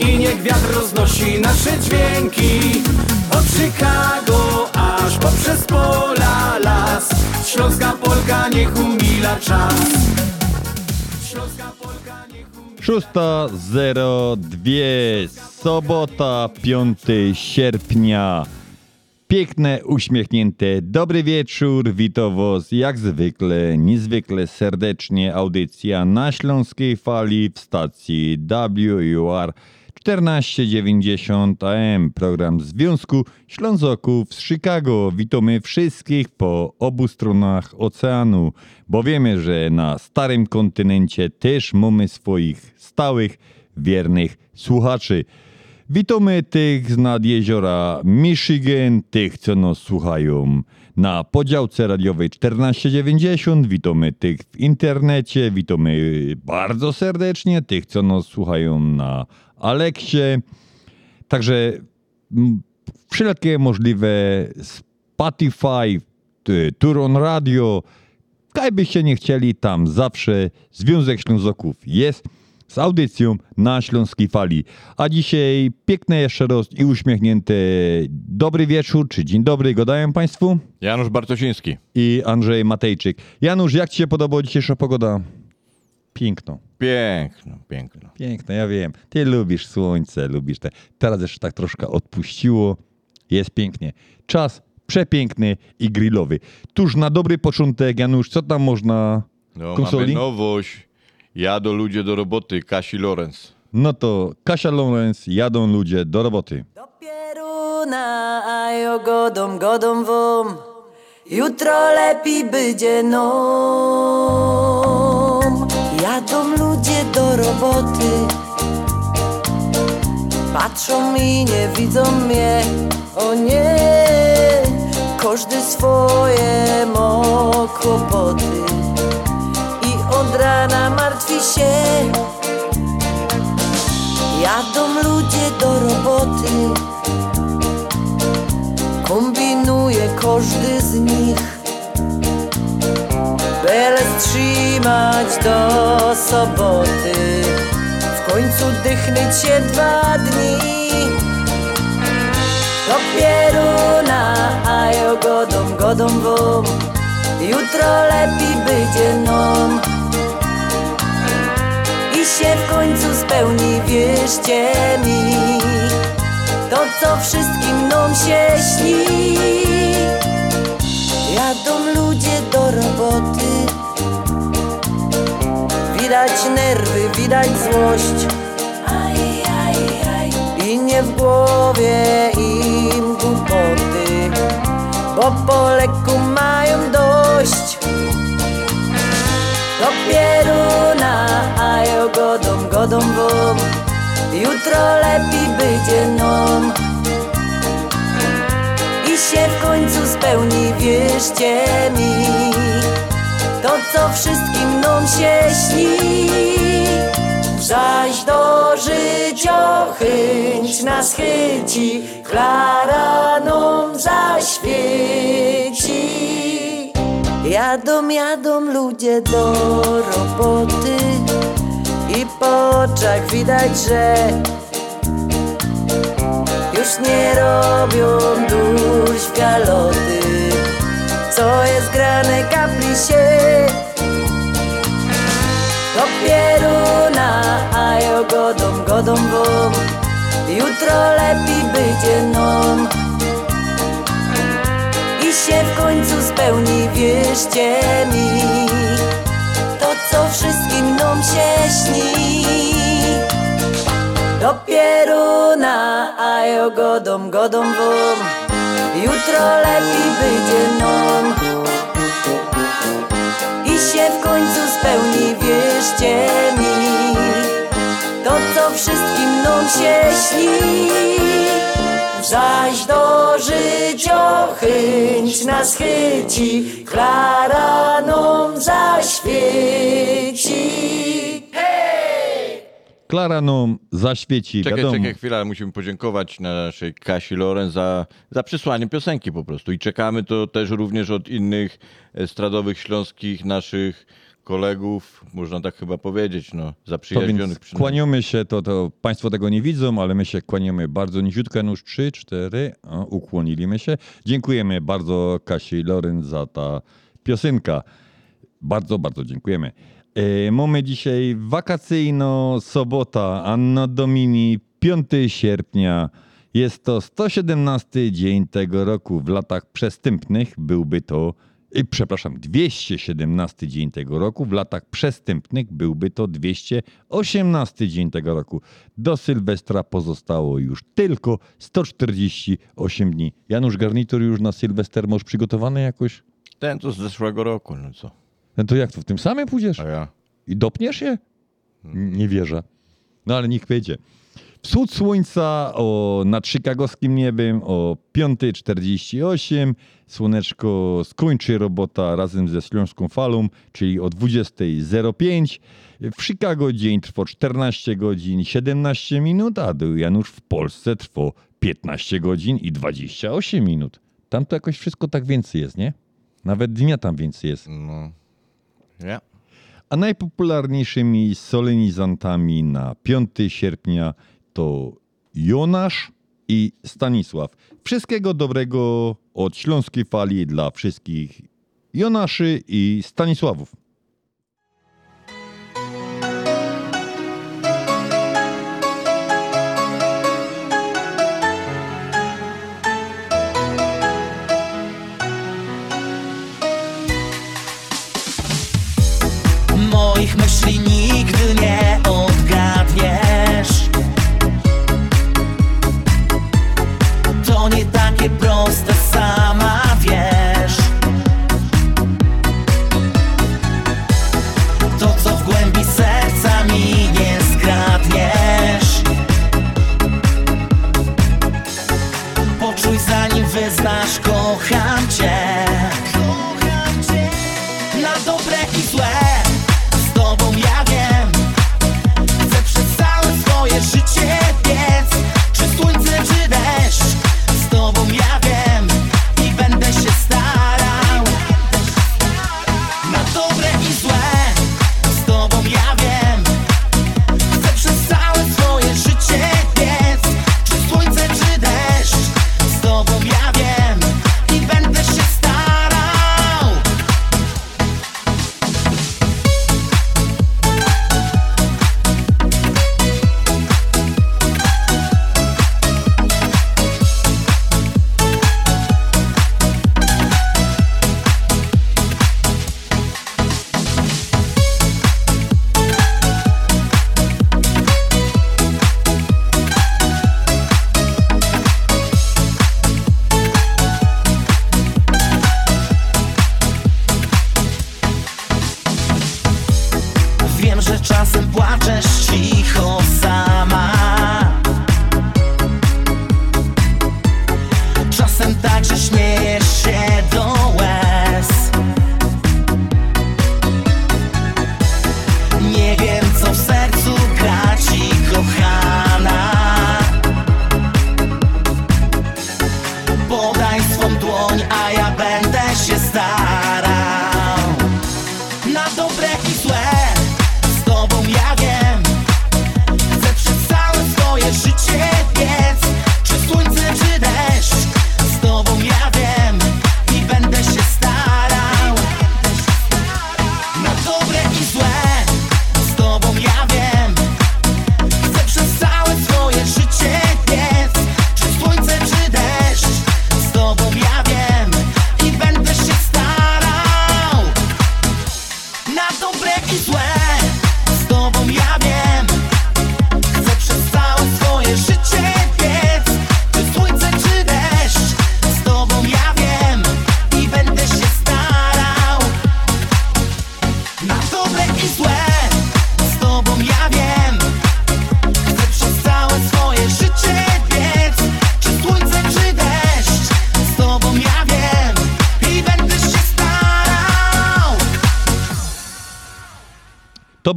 I niech wiatr roznosi nasze dźwięki. Od Chicago aż poprzez pola las. Śląska Polka niech umila czas. Śląska Polka niech umila 6.02, sobota, 5 sierpnia. Piękne, uśmiechnięte, dobry wieczór, witam jak zwykle, niezwykle serdecznie, audycja na Śląskiej Fali w stacji WUR 1490 AM, program Związku Ślązoków z Chicago. Witamy wszystkich po obu stronach oceanu, bo wiemy, że na starym kontynencie też mamy swoich stałych, wiernych słuchaczy. Witamy tych z nad jeziora Michigan, tych, co nas słuchają na podziałce radiowej 1490. Witamy tych w internecie, witamy bardzo serdecznie tych, co nas słuchają na Aleksie. Także wszelkie możliwe Spotify, Turon Radio, kaj byście nie chcieli, tam zawsze Związek Ślązoków jest z audycją na Śląskiej Fali. A dzisiaj piękne jeszcze raz i uśmiechnięte dobry wieczór, czy dzień dobry, godaję Państwu Janusz Bartosiński. i Andrzej Matejczyk. Janusz, jak Ci się podobała dzisiejsza pogoda? Piękno. Piękno, piękno. Piękne, ja wiem. Ty lubisz słońce, lubisz te. Teraz jeszcze tak troszkę odpuściło. Jest pięknie. Czas przepiękny i grillowy. Tuż na dobry początek, Janusz, co tam można No, konsoli? mamy nowość. Jadą ludzie do roboty, Kasi Lorenz. No to Kasia Lorenz, jadą ludzie do roboty. Do pieruna, a jo godom, godom wom. Jutro lepiej będzie nom. Do roboty. Patrzą i nie widzą mnie. O nie, każdy swoje ma kłopoty. I od rana martwi się. Jadą ludzie do roboty Kombinuje każdy z nich Byle strzymać do soboty. W końcu dychnyć się dwa dni. Do pieruna, a jo godą, godą wom Jutro lepiej będzie nom. I się w końcu spełni, wierzcie mi. To, co wszystkim nam się śni. Jadą ludzie do roboty Widać nerwy, widać złość. I nie w głowie im głupoty Bo po leku mają dość. Do pieruna, a ja godą, godą wam Jutro lepiej będzie nam I się w końcu spełni, wierzcie mi To co wszystkim nam się śni. Zaś do życia chęć nas chyci Klara nam zaświeci. Jadą, jadą ludzie do roboty. I po oczach widać, że Już nie robią duś galoty Co jest grane kapli się. Do pieruna, a ja godą, godą wam Jutro lepiej będzie nam I się w końcu spełni, wierzcie mi. To co wszystkim nam się śni. Do pieruna, a ja godą, godą wam Jutro lepiej będzie nam. I się w końcu spełni, wierzcie mi. To co wszystkim nam się śni. Zaś do życia chęć nas chyci Klara nam zaświeci Klara nam zaświeci, Czekaj, wiadomo. czekaj chwilę, ale musimy podziękować naszej Kasi Loren za, za przysłanie piosenki po prostu. I czekamy to też również od innych estradowych śląskich naszych kolegów, można tak chyba powiedzieć, no, To zaprzyjaźnionych przynajmniej. kłaniamy się, to, to Państwo tego nie widzą, ale my się kłaniamy bardzo niziutko, już 3, 4, o, ukłoniliśmy się. Dziękujemy bardzo Kasi Loren za ta piosenka. Bardzo, bardzo dziękujemy. E, mamy dzisiaj wakacyjno, sobota, Anno Domini, 5 sierpnia. Jest to 117 dzień tego roku. W latach przestępnych byłby to, e, przepraszam, 217 dzień tego roku. W latach przestępnych byłby to 218 dzień tego roku. Do Sylwestra pozostało już tylko 148 dni. Janusz Garnitur już na Sylwester masz przygotowany jakoś? Ten to z zeszłego roku, no co? No to jak to, w tym samym pójdziesz? A ja? I dopniesz się? Nie wierzę. No ale niech będzie. Wschód słońca o, nad chicagowskim niebem o 5.48. Słoneczko skończy robota razem ze Śląską Falą, czyli o 20.05. W Chicago dzień trwa 14 godzin 17 minut, a do Janusz w Polsce trwa 15 godzin i 28 minut. Tam to jakoś wszystko tak więcej jest, nie? Nawet dnia tam więcej jest. No. Ja. A najpopularniejszymi solenizantami na 5 sierpnia to Jonasz i Stanisław. Wszystkiego dobrego od Śląskiej Fali dla wszystkich Jonaszy i Stanisławów. Nie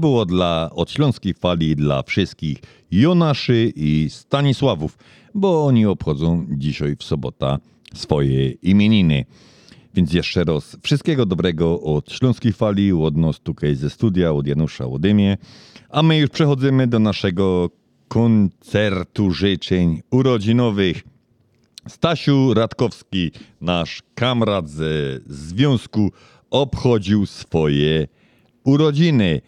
było dla od Śląskiej Fali dla wszystkich Jonaszy i Stanisławów, bo oni obchodzą dzisiaj w sobota swoje imieniny. Więc jeszcze raz wszystkiego dobrego od Śląskiej Fali, od nas tutaj ze studia, od Janusza Łodymie. A my już przechodzimy do naszego koncertu życzeń urodzinowych. Stasiu Radkowski, nasz kamrat ze związku, obchodził swoje urodziny.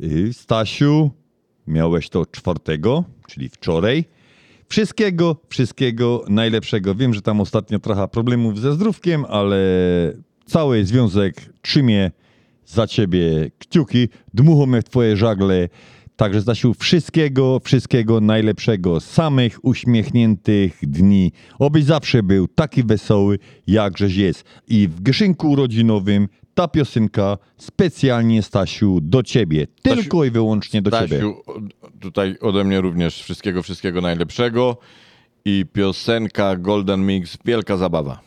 Y, Stasiu, miałeś to czwartego, czyli wczoraj. Wszystkiego, wszystkiego najlepszego. Wiem, że tam ostatnio trochę problemów ze zdrówkiem, ale cały związek trzymie za ciebie kciuki, dmuchamy w twoje żagle. Także Stasiu, wszystkiego, wszystkiego najlepszego, samych uśmiechniętych dni. Obyś zawsze był taki wesoły, jakżeś jest. I w Gyszynku urodzinowym ta piosenka specjalnie, Stasiu, do ciebie. Tylko i wyłącznie do ciebie. Stasiu, o- tutaj ode mnie również wszystkiego, wszystkiego najlepszego i piosenka Golden Mix, wielka zabawa.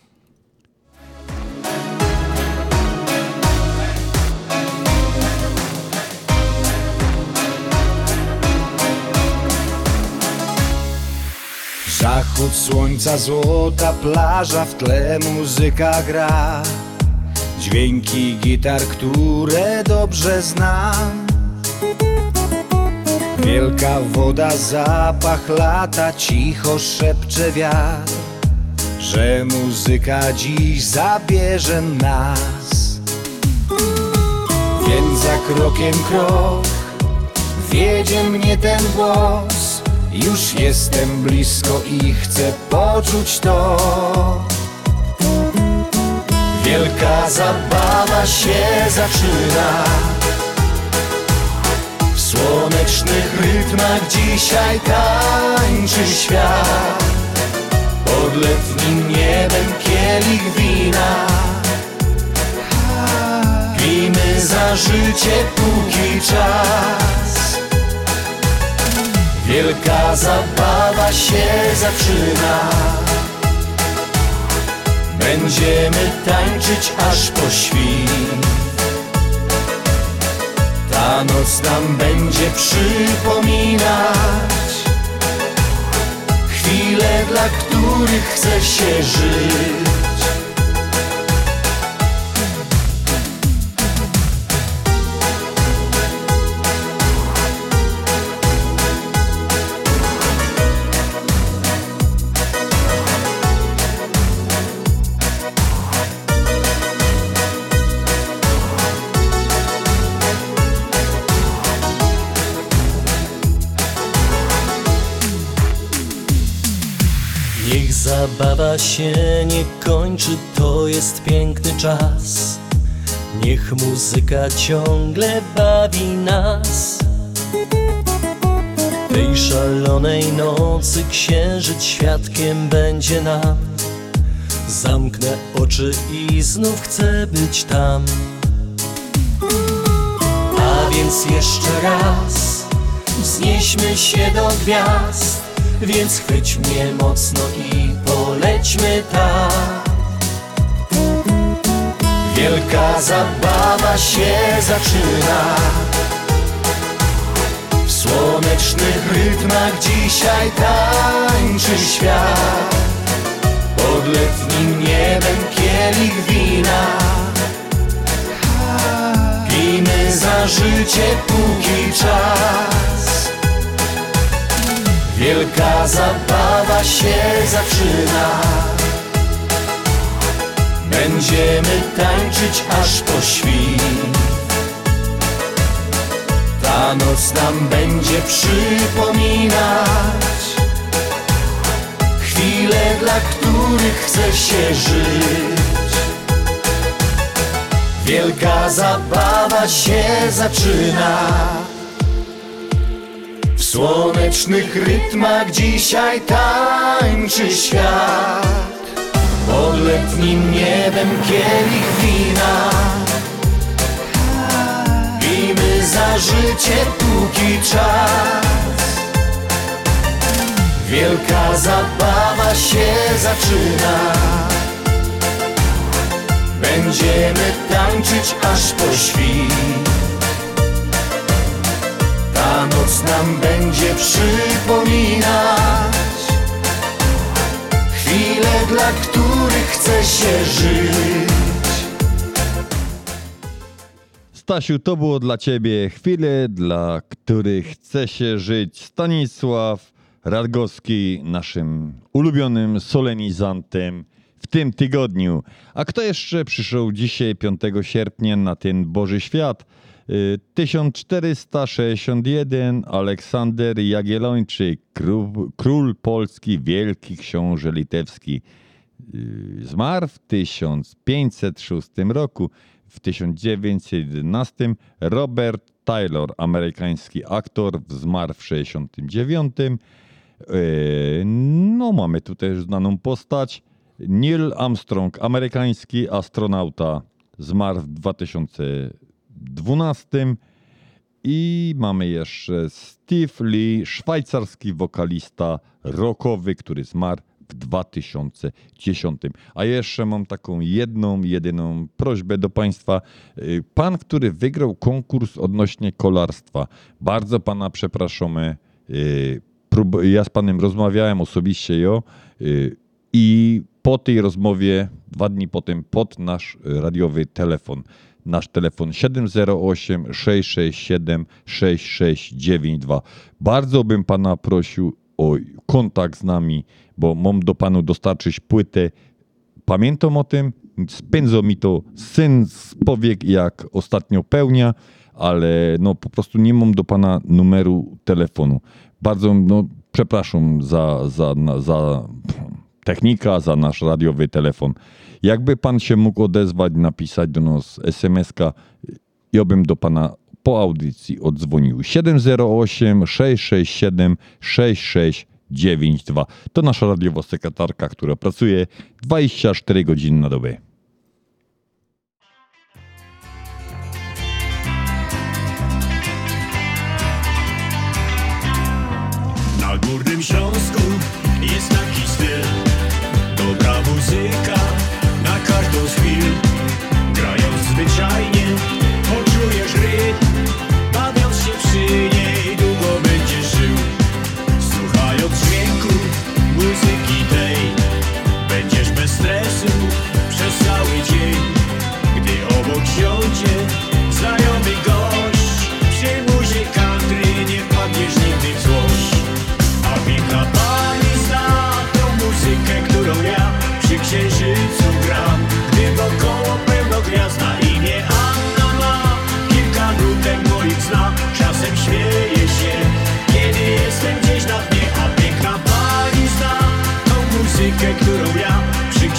Zachód słońca, złota plaża, w tle muzyka gra Dźwięki gitar, które dobrze znam. Wielka woda, zapach lata, cicho szepcze wiatr Że muzyka dziś zabierze nas. Więc za krokiem krok Wiedzie mnie ten głos. Już jestem blisko i chcę poczuć to Wielka zabawa się zaczyna. W słonecznych rytmach dzisiaj tańczy świat. Pod letnim niebem kielich wina. Pijmy za życie póki czas. Wielka zabawa się zaczyna Będziemy tańczyć aż po świt. Ta noc nam będzie przypominać Chwile, dla których chce się żyć zabawa się nie kończy, to jest piękny czas. Niech muzyka ciągle bawi nas. Tej szalonej nocy księżyc świadkiem będzie nam. Zamknę oczy i znów chcę być tam. A więc jeszcze raz wznieśmy się do gwiazd, więc chwyć mnie mocno i polećmy tam. Wielka zabawa się zaczyna. W słonecznych rytmach dzisiaj tańczy świat. Pod letnim niebem kielich wina. Pijmy za życie póki czas Wielka zabawa się zaczyna. Będziemy tańczyć aż po świt. Ta noc nam będzie przypominać Chwile, dla których chce się żyć. Wielka zabawa się zaczyna słonecznych rytmach dzisiaj tańczy świat. Pod letnim niebem kielich wina. Pijmy za życie póki czas. Wielka zabawa się zaczyna. Będziemy tańczyć aż po świt noc nam będzie przypominać Chwile, dla których chce się żyć Stasiu, to było dla ciebie chwile, dla których chce się żyć. Stanisław Radgowski, naszym ulubionym solenizantem w tym tygodniu. A kto jeszcze przyszedł dzisiaj, 5 sierpnia, na ten Boży Świat? Y, 1461 Aleksander Jagiellończyk, król, Polski, wielki książę litewski. Y, Zmarł w 1506 roku. W 1911 Robert Taylor, amerykański aktor, zmarł w 69. E, No, mamy tu też znaną postać. Neil Armstrong, amerykański astronauta, zmarł w 2012. I mamy jeszcze Steve Lee, szwajcarski wokalista rockowy, który zmarł w 2010. A jeszcze mam taką jedną, jedyną prośbę do Państwa. Y, Pan, który wygrał konkurs odnośnie kolarstwa, bardzo Pana przepraszamy. y, Ja z Panem rozmawiałem osobiście jo, y, i po tej rozmowie, dwa dni potem, pod nasz radiowy telefon, nasz telefon 708 667 6692. Bardzo bym Pana prosił o kontakt z nami, bo mam do Panu dostarczyć płytę. Pamiętam o tym, spędzał mi to syn z powiek, jak ostatnio pełnia, ale no po prostu nie mam do Pana numeru telefonu. Bardzo no, przepraszam za, za, za technika, za nasz radiowy telefon. Jakby Pan się mógł odezwać, napisać do nas SMS-ka, ja bym do Pana po audycji odzwonił 708 667 6692. To nasza radiowa sekretarka, która pracuje 24 godziny na dobę. Na Górnym Śląsku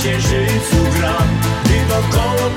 księżycu gram Gdy wokoło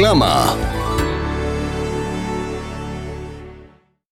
Reklama.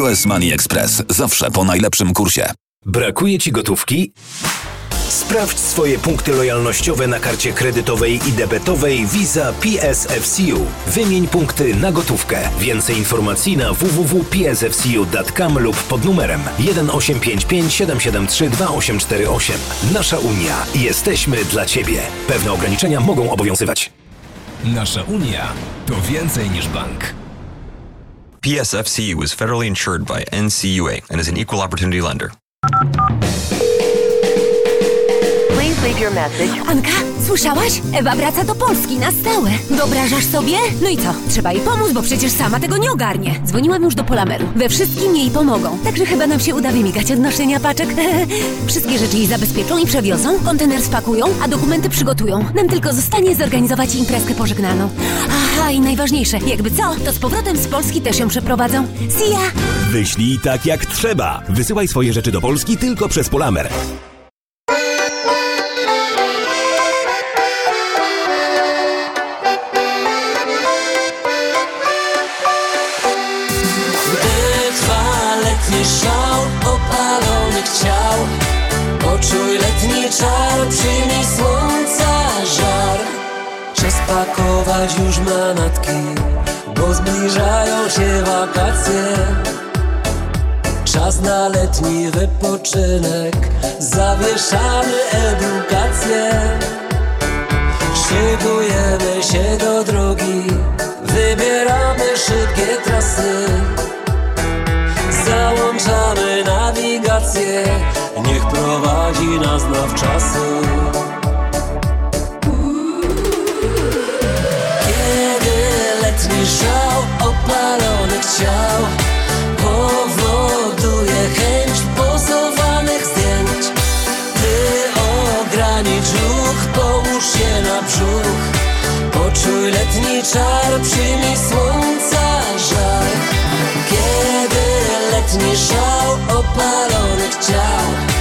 US Money Express zawsze po najlepszym kursie. Brakuje Ci gotówki? Sprawdź swoje punkty lojalnościowe na karcie kredytowej i debetowej Visa PSFCU. Wymień punkty na gotówkę. Więcej informacji na www.psfcu.com lub pod numerem 1855 773 2848. Nasza Unia. Jesteśmy dla Ciebie. Pewne ograniczenia mogą obowiązywać. Nasza Unia to więcej niż bank. PSFCU is federally insured by NCUA and is an equal opportunity lender. Anka, słyszałaś? Ewa wraca do Polski na stałe. Wyobrażasz sobie? No i co? Trzeba jej pomóc, bo przecież sama tego nie ogarnie. Dzwoniłam już do Polameru. We wszystkim jej pomogą. Także chyba nam się uda wymigać od noszenia paczek. Wszystkie rzeczy jej zabezpieczą i przewiozą, kontener spakują, a dokumenty przygotują. Nam tylko zostanie zorganizować imprezkę pożegnaną. Aha, i najważniejsze, jakby co, to z powrotem z Polski też ją przeprowadzą. See ya! Wyślij tak jak trzeba. Wysyłaj swoje rzeczy do Polski tylko przez Polamer. Przyjmij słońca żar. Czas pakować już manatki Bo zbliżają się wakacje. Czas na letni wypoczynek Zawieszamy edukację. Szykujemy się do drogi Wybieramy szybkie trasy. Załączamy nawigację Niech prowadzi nas nawczasy Kiedy letni szał opalonych ciał Powoduje chęć pozowanych zdjęć Ty ogranicz ruch, połóż się na brzuch. Poczuj letni czar, przyjmij słońca opalonych ciał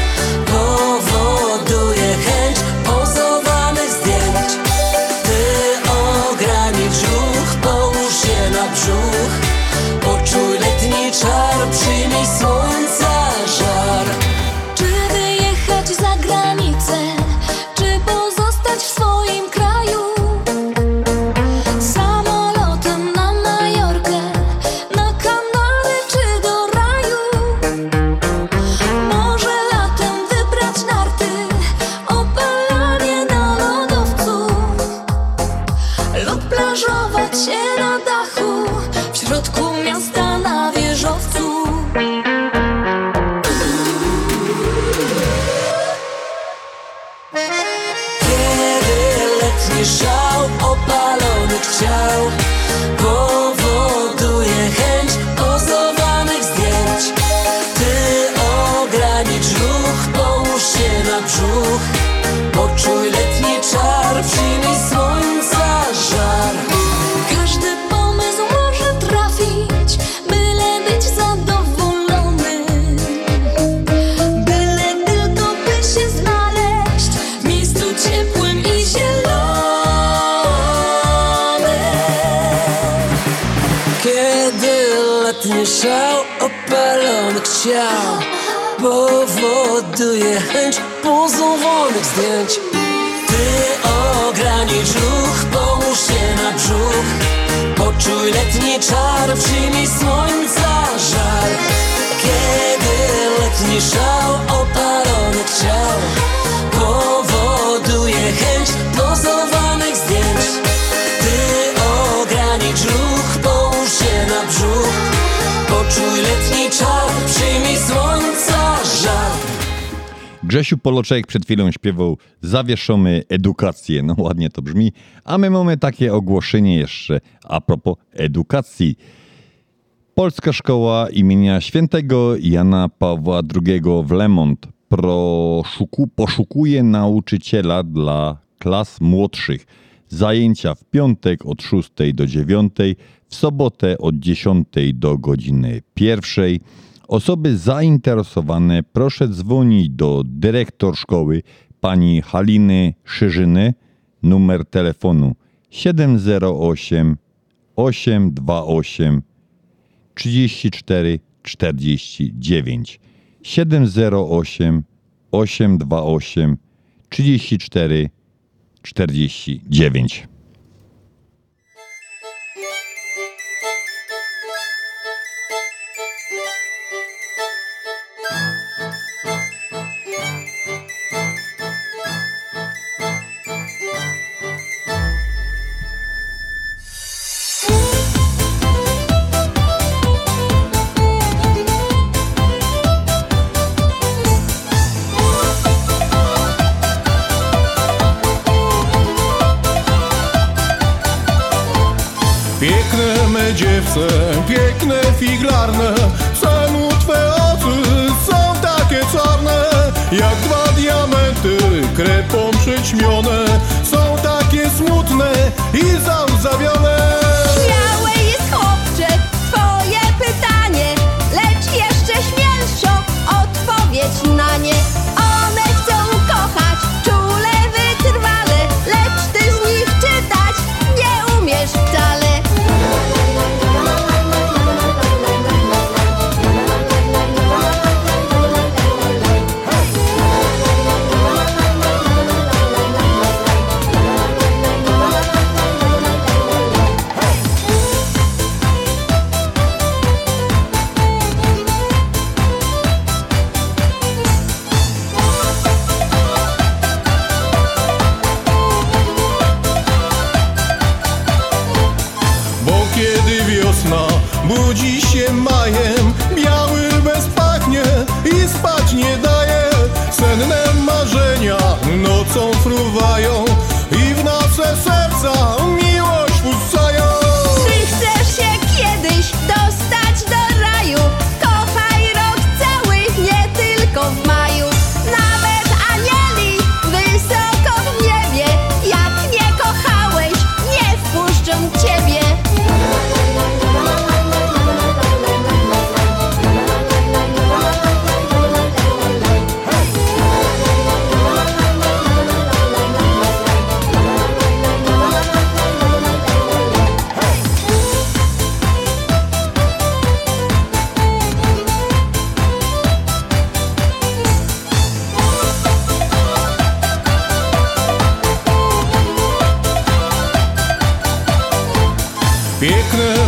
ciał Powoduje chęć pozowanych zdjęć. Ty ogranicz ruch, połóż się na brzuch. Poczuj letni czar, przyjmij słońca żar Kiedy letni szał opalonych ciał Powoduje chęć pozowanych zdjęć. Ty ogranicz ruch, połóż się na brzuch. Poczuj letni czar, Grzesiu Poloczek przed chwilą śpiewał Zawieszamy edukację. No ładnie to brzmi. A my mamy takie ogłoszenie jeszcze a propos edukacji. Polska Szkoła imienia Świętego Jana Pawła II w Lemont proszuku, poszukuje nauczyciela dla klas młodszych. Zajęcia w piątek od 6 do 9, w sobotę od 10 do godziny 1. Osoby zainteresowane proszę dzwonić do dyrektor szkoły pani Haliny Szyżyny. Numer telefonu 708 828 34 49 708 828 34 49 Dziewczę, piękne figlarne. Czemu twe oczy są takie czarne Jak dwa diamenty krepą przyćmione. Są takie smutne i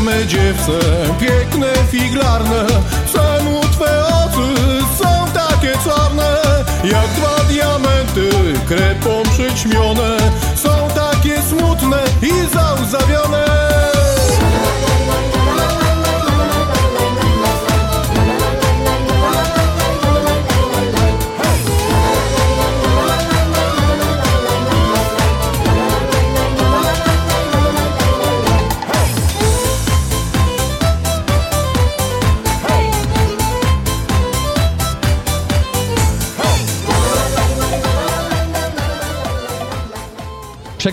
Dziewczę, piękne figlarne Czemu twe oczy są takie czarne? Jak dwa diamenty krepą przyćmione Są takie smutne i załzawione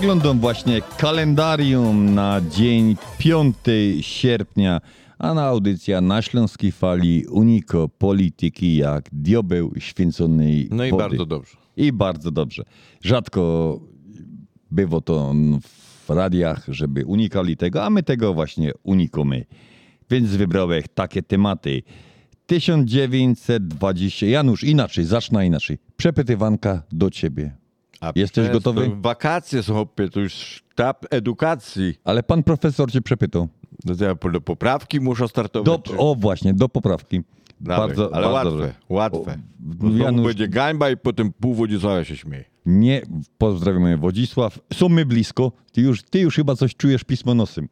Przeglądam właśnie kalendarium na dzień 5 sierpnia, a na audycja na Śląskiej Fali Uniko Polityki jak diobeł święconej No i wody. bardzo dobrze. I bardzo dobrze. Rzadko bywa to w radiach, żeby unikali tego, a my tego właśnie unikamy. Więc wybrałem takie tematy. 1920. Janusz, inaczej, zacznę inaczej. Przepytywanka do ciebie. Jesteś Przez gotowy? to Wakacje są, hopie, to już sztab edukacji. Ale pan profesor cię przepytał. No ja po- do poprawki muszę startować. Do, czy- o właśnie, do poprawki. Dawaj, bardzo, ale bardzo łatwe, dobrze. łatwe. Bo znowu Janusz, będzie gańba i potem pół Wodzisława się śmieje. nie, pozdrawiamy Wodzisław. Są my blisko. Ty już, ty już chyba coś czujesz pismo nosem.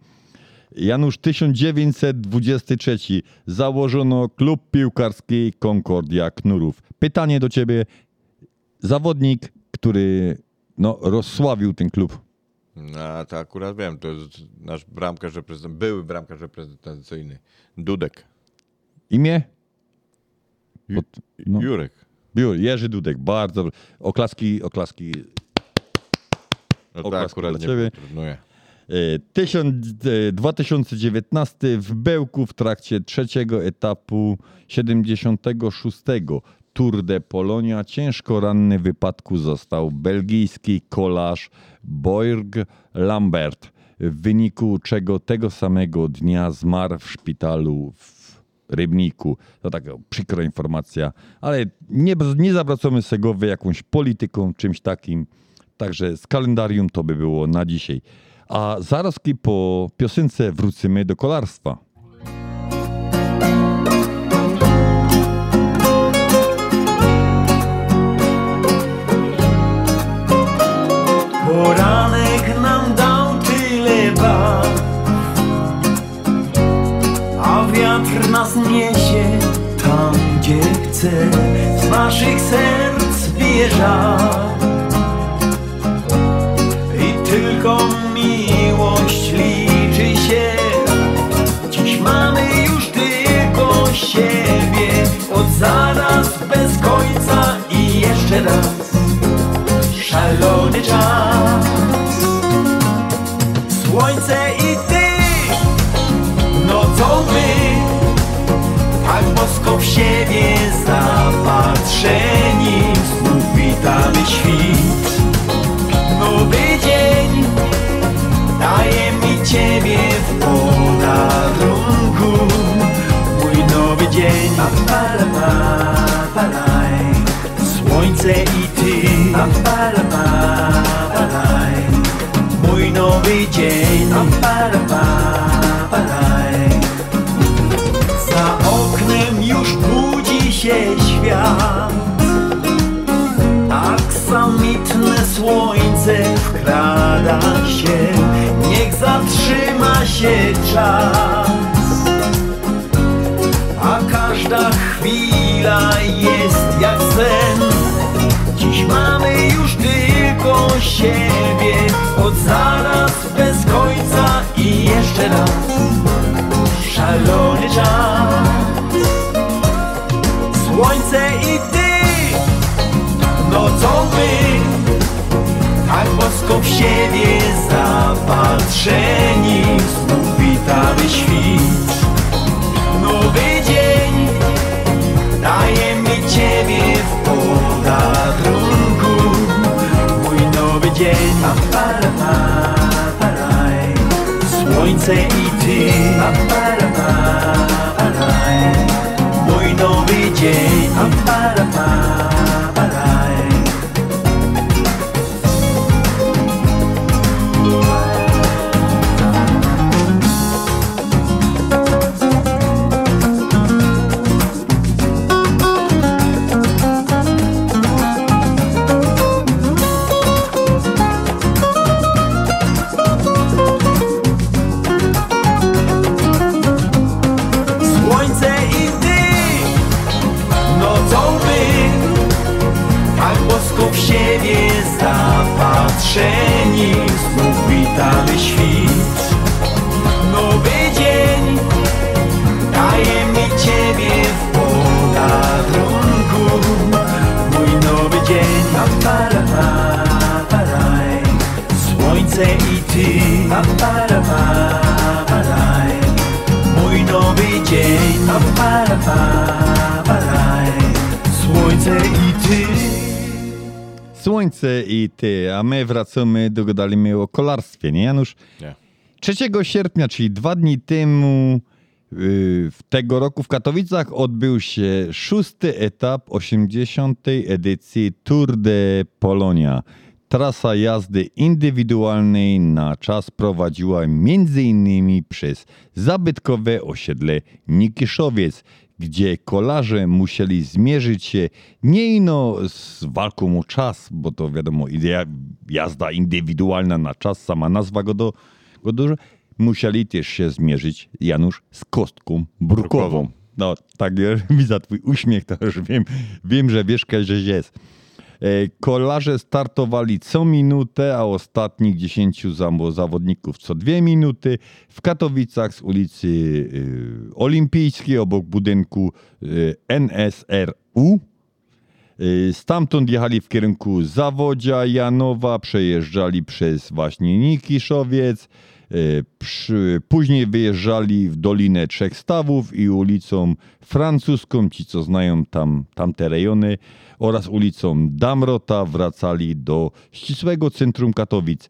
Janusz 1923 założono klub piłkarski Concordia Knurów. Pytanie do ciebie. zawodnik, który no, rozsławił ten klub. No, to akurat wiem, to jest nasz bramkarz reprezentacyjny, były bramkarz reprezentacyjny, Dudek. Imię? No. Jurek. Jur, Jerzy Dudek, bardzo. Oklaski, oklaski. No oklaski akurat dla nie ciebie. potrudnuję. E, Tysiąc, e, 2019 w Bełku w trakcie trzeciego etapu 76. Tour de Polonia ciężko ranny w wypadku został belgijski kolarz Borg Lambert, w wyniku czego tego samego dnia zmarł w szpitalu w Rybniku. To taka przykra informacja, ale nie, nie zawracamy się głowy jakąś polityką, czymś takim. Także z kalendarium to by było na dzisiaj. A zaraz po piosence wrócimy do kolarstwa. Poranek nam dał tyle barw A wiatr nas niesie tam, gdzie chce. Z naszych serc bije I tylko miłość liczy się. Dziś mamy już tylko siebie. Od zaraz bez końca i jeszcze raz. Szalony czas W siebie zapatrzeni Znów witamy świt. Nowy dzień daje mi ciebie w podarunku Mój nowy dzień. Apalapapalaj Słońce i ty. Apalapapalaj Mój nowy dzień świat Aksamitne słońce wkrada się Niech zatrzyma się czas. A każda chwila jest jak sen. Dziś mamy już tylko siebie Od zaraz bez końca i jeszcze raz. Szalony czas Słońce i ty. Nocą my Tak bosko w siebie zapatrzeni Znów witamy świt. Nowy dzień Daje mi ciebie w podarunku Mój nowy dzień Słońce i ty Mój nowy dzień Apalapapalaj i ty, a my wracamy do gadaliśmy o kolarstwie, nie Janusz? Nie. 3 sierpnia, czyli dwa dni temu yy, w tego roku w Katowicach odbył się szósty etap 80. edycji Tour de Polonia. Trasa jazdy indywidualnej na czas prowadziła m.in. przez zabytkowe osiedle Nikiszowiec, gdzie kolarze musieli zmierzyć się nie ino z walką o czas, bo to wiadomo, idea, jazda indywidualna na czas, sama nazwa go, do, go dużo, musieli też się zmierzyć, Janusz, z kostką brukową. No, tak, widzę twój uśmiech, to już wiem, wiem że wiesz, że jest. E, Kolarze startowali co minutę, a ostatnich 10 zam- zawodników co dwie minuty. W Katowicach z ulicy y, Olimpijskiej obok budynku y, NSRU. Stamtąd jechali w kierunku Zawodzia, Janowa, przejeżdżali przez właśnie Nikiszowiec, później wyjeżdżali w Dolinę Trzech Stawów i ulicą Francuską, ci co znają tam, tamte rejony, oraz ulicą Damrota wracali do ścisłego centrum Katowic.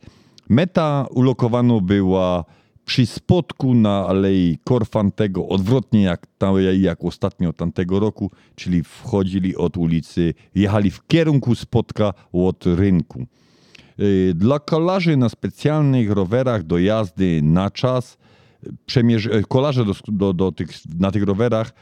Meta ulokowana była przy spotku na Alei Korfantego, odwrotnie jak, jak ostatnio tamtego roku, czyli wchodzili od ulicy, jechali w kierunku spotka od rynku. Yy, Dla kolarzy na specjalnych rowerach do jazdy na czas, kolarze do, do, do tych, na tych rowerach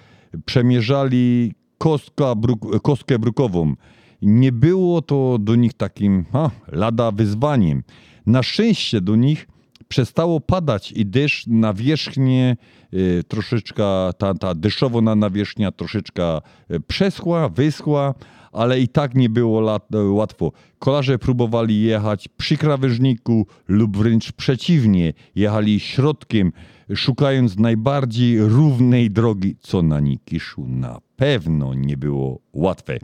przemierzali kostka bruk, kostkę brukową. Nie było to do nich takim lada wyzwaniem. Na szczęście do nich przestało padać i deszcz nawierzchnię y, troszeczkę, ta, ta deszczowo na nawierzchnia troszeczkę y, przeschła, wyschła, ale i tak nie było lat, łatwo. Kolarze próbowali jechać przy krawężniku lub wręcz przeciwnie, jechali środkiem, szukając najbardziej równej drogi, co na Nikiszu na pewno nie było łatwe.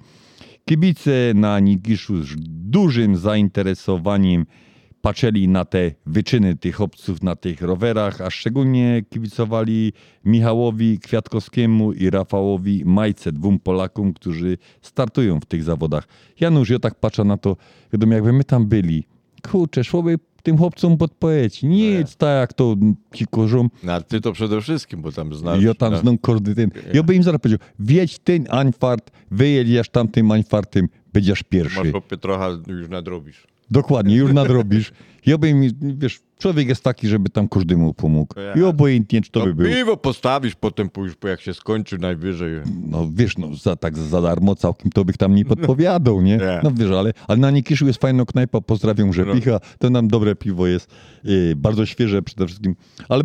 Kibice na Nikiszu z dużym zainteresowaniem patrzyli na te wyczyny tych chłopców na tych rowerach, a szczególnie kibicowali Michałowi Kwiatkowskiemu i Rafałowi Majce, dwóm Polakom, którzy startują w tych zawodach. Janusz, ja tak patrzę na to, wiadomo, jakby my tam byli, kurczę, szłoby tym chłopcom podpowiedzieć, nie jedź tak jak to ci korzą. No, a ty to przede wszystkim, bo tam znasz. Ja tam no. znam kordy ten. Ja bym im zaraz powiedział, wiedź ten Anfart, wyjedziesz tamtym Anfartem, będziesz pierwszy. Masz chłopie trochę już nadrobisz. Dokładnie, już nadrobisz. Ja bym, wiesz, człowiek jest taki, żeby tam każdemu pomógł. I obojętnie, czy to no, by było. piwo postawisz, potem pójdziesz, jak się skończy najwyżej. No wiesz, no za, tak za darmo całkiem to bych tam nie podpowiadał, nie? No wiesz, ale, ale na Nikiszu jest fajna knajpa, pozdrawiam Rzepicha, to nam dobre piwo jest, yy, bardzo świeże przede wszystkim. Ale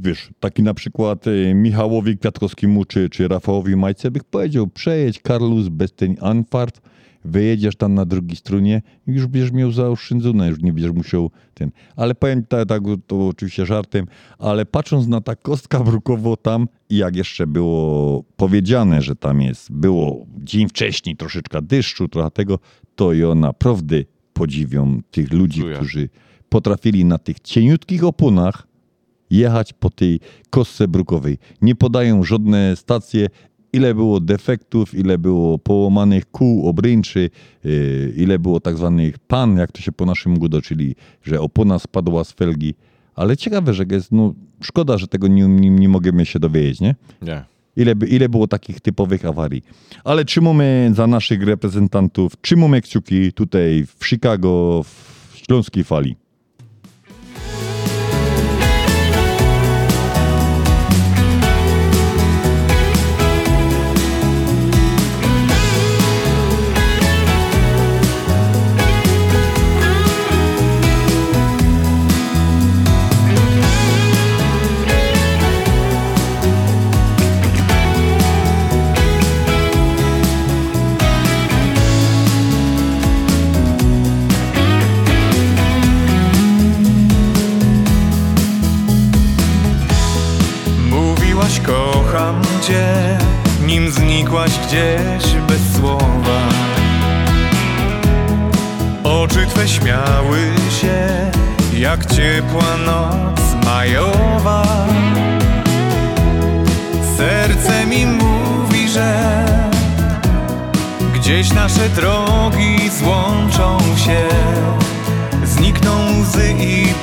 wiesz, taki na przykład yy, Michałowi Kwiatkowskiemu czy, czy Rafałowi Majce bych powiedział, przejedź Karlus bez ten Anfart, wyjedziesz tam na drugiej stronie i już będziesz miał zaoszczędzone, już nie będziesz musiał ten. Ale powiem tak, tak to oczywiście żartem, ale patrząc na ta kostka brukowo tam i jak jeszcze było powiedziane, że tam jest, było dzień wcześniej troszeczkę deszczu, trochę tego, to ja naprawdę podziwiam tych ludzi, którzy potrafili na tych cieniutkich oponach jechać po tej kostce brukowej. Nie podają żadne stacje, ile było defektów, ile było połamanych kół, obręczy, yy, ile było tak zwanych pan, jak to się po naszym gudo, czyli że opona spadła z felgi. Ale ciekawe, że jest, no szkoda, że tego nie, nie, nie możemy się dowiedzieć, nie? Nie. Ile, ile było takich typowych awarii. Ale trzymamy za naszych reprezentantów, trzymamy kciuki tutaj w Chicago, w Śląskiej Fali. Gdzieś bez słowa. Oczy twe śmiały się, jak ciepła noc majowa. Serce mi mówi, że gdzieś nasze drogi złączą się, znikną łzy i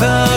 za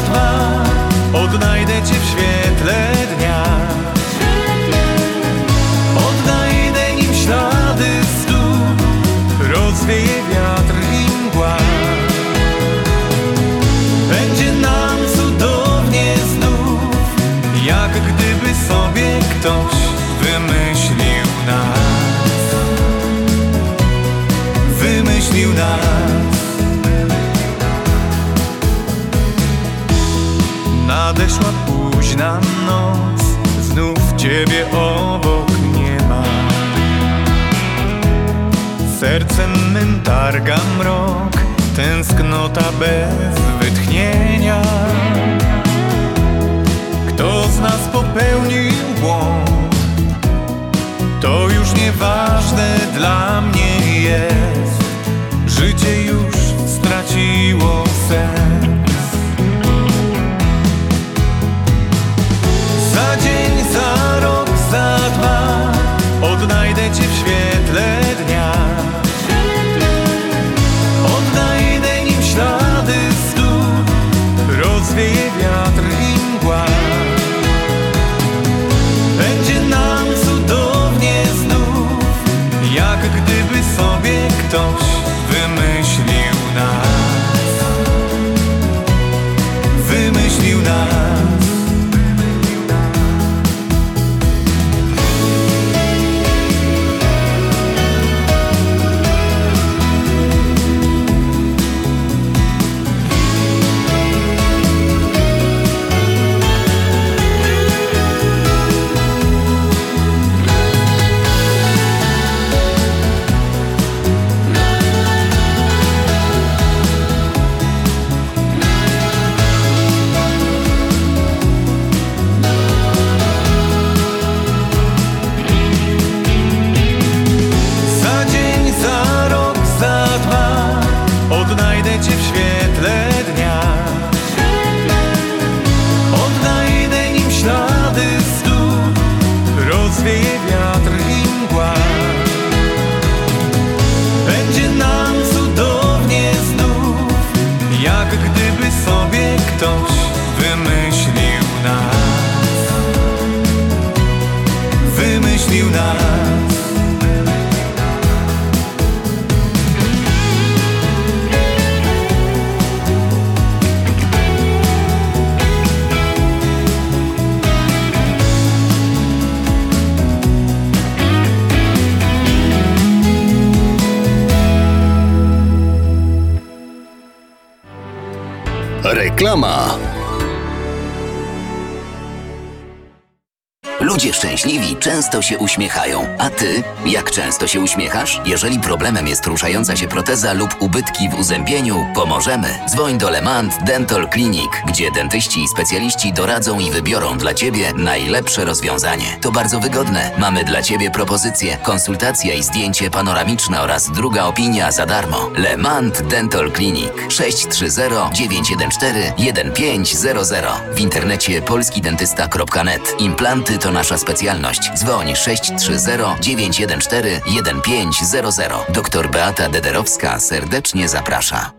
się uśmiechają. A ty, jak często się uśmiechasz? Jeżeli problemem jest ruszająca się proteza lub ubytki w uzębieniu, pomożemy. Dzwoń do Lemant Dental Clinic, gdzie dentyści i specjaliści doradzą i wybiorą dla ciebie najlepsze rozwiązanie. To bardzo wygodne. Mamy dla ciebie propozycję, konsultacja i zdjęcie panoramiczne oraz druga opinia za darmo. Lemant Dental Clinic 630 914 1500 w internecie polskidentysta.net. Implanty to nasza specjalność. Dzwoń 630 914 1500. Doktor Beata Dederowska serdecznie zaprasza.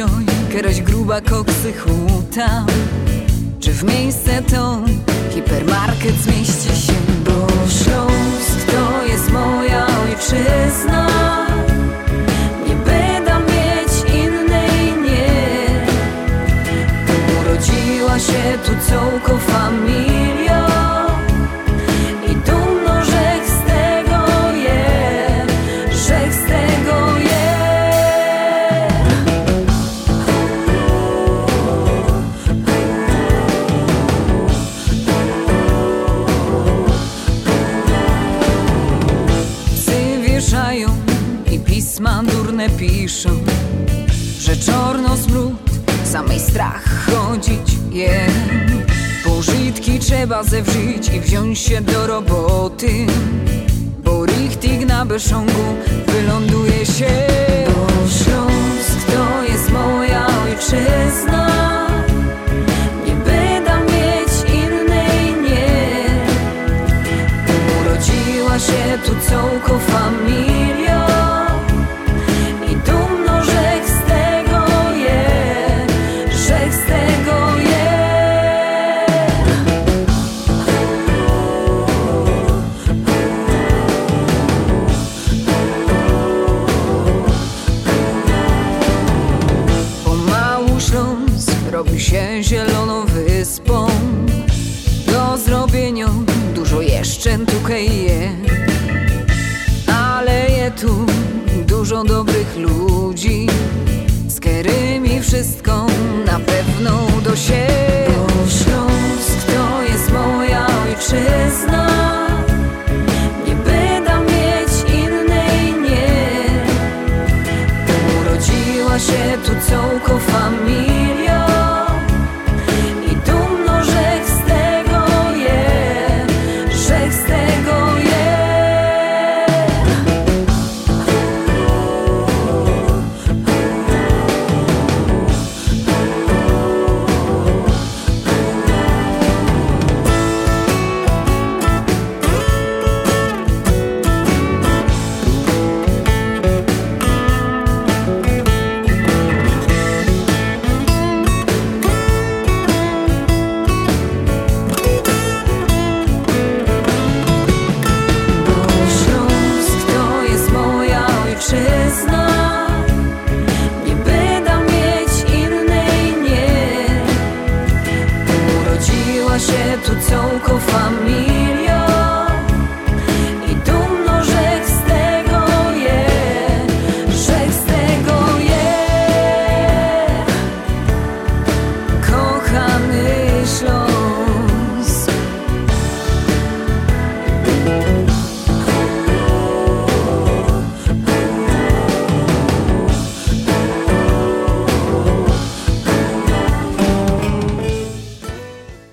jakaś gruba koksy huta. Czy w miejsce to hipermarket zmieści się? Bo Śląsk to jest moja ojczyzna. Nie będę mieć innej, nie. Urodziła się tu całką familią strach chodzić je Pożytki trzeba zewrzyć i wziąć się do roboty. Bo richtig na beszongu wyląduje się. Bo Śląsk to jest moja ojczyzna. Nie będę mieć innej, nie. Urodziła się tu całką familią Urodziła się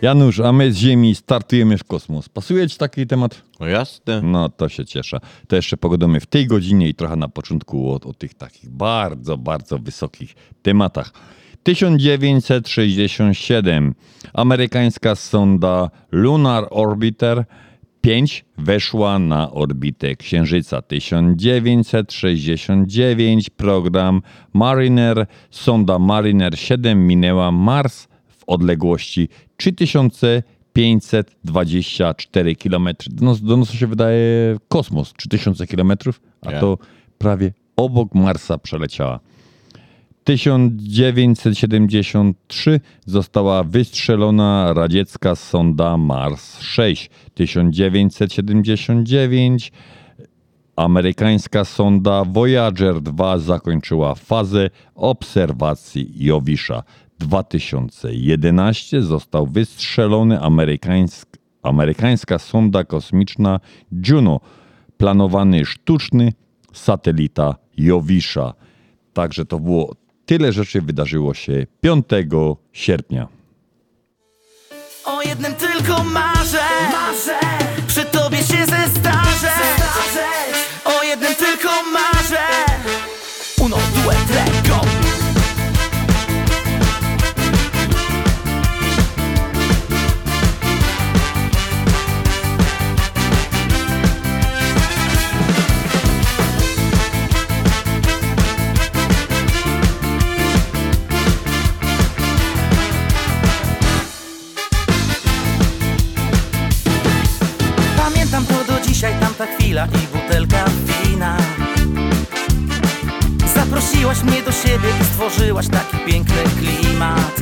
Janusz, a my z Ziemi startujemy w kosmos. Pasuje ci taki temat? No jasne. No to się cieszę. To jeszcze pogadamy w tej godzinie i trochę na początku o, o tych takich bardzo, bardzo wysokich tematach. 1967. Amerykańska sonda Lunar Orbiter 5 weszła na orbitę Księżyca. 1969 program Mariner, sonda Mariner 7 minęła Mars odległości 3524 km. Do nas, do nas się wydaje kosmos 3000 km, a Ja. to prawie obok Marsa przeleciała. 1973 została wystrzelona radziecka sonda Mars 6. 1979 amerykańska sonda Voyager 2 zakończyła fazę obserwacji Jowisza. 2011 został wystrzelony amerykańsk, amerykańska sonda kosmiczna Juno, planowany sztuczny satelita Jowisza. Także to było tyle rzeczy wydarzyło się 5 sierpnia. O jednym tylko marzę, marzę. Przy tobie się zestarzę, O jednym tylko marzę. Uno, due, tre, i butelka wina. Zaprosiłaś mnie do siebie i stworzyłaś taki piękny klimat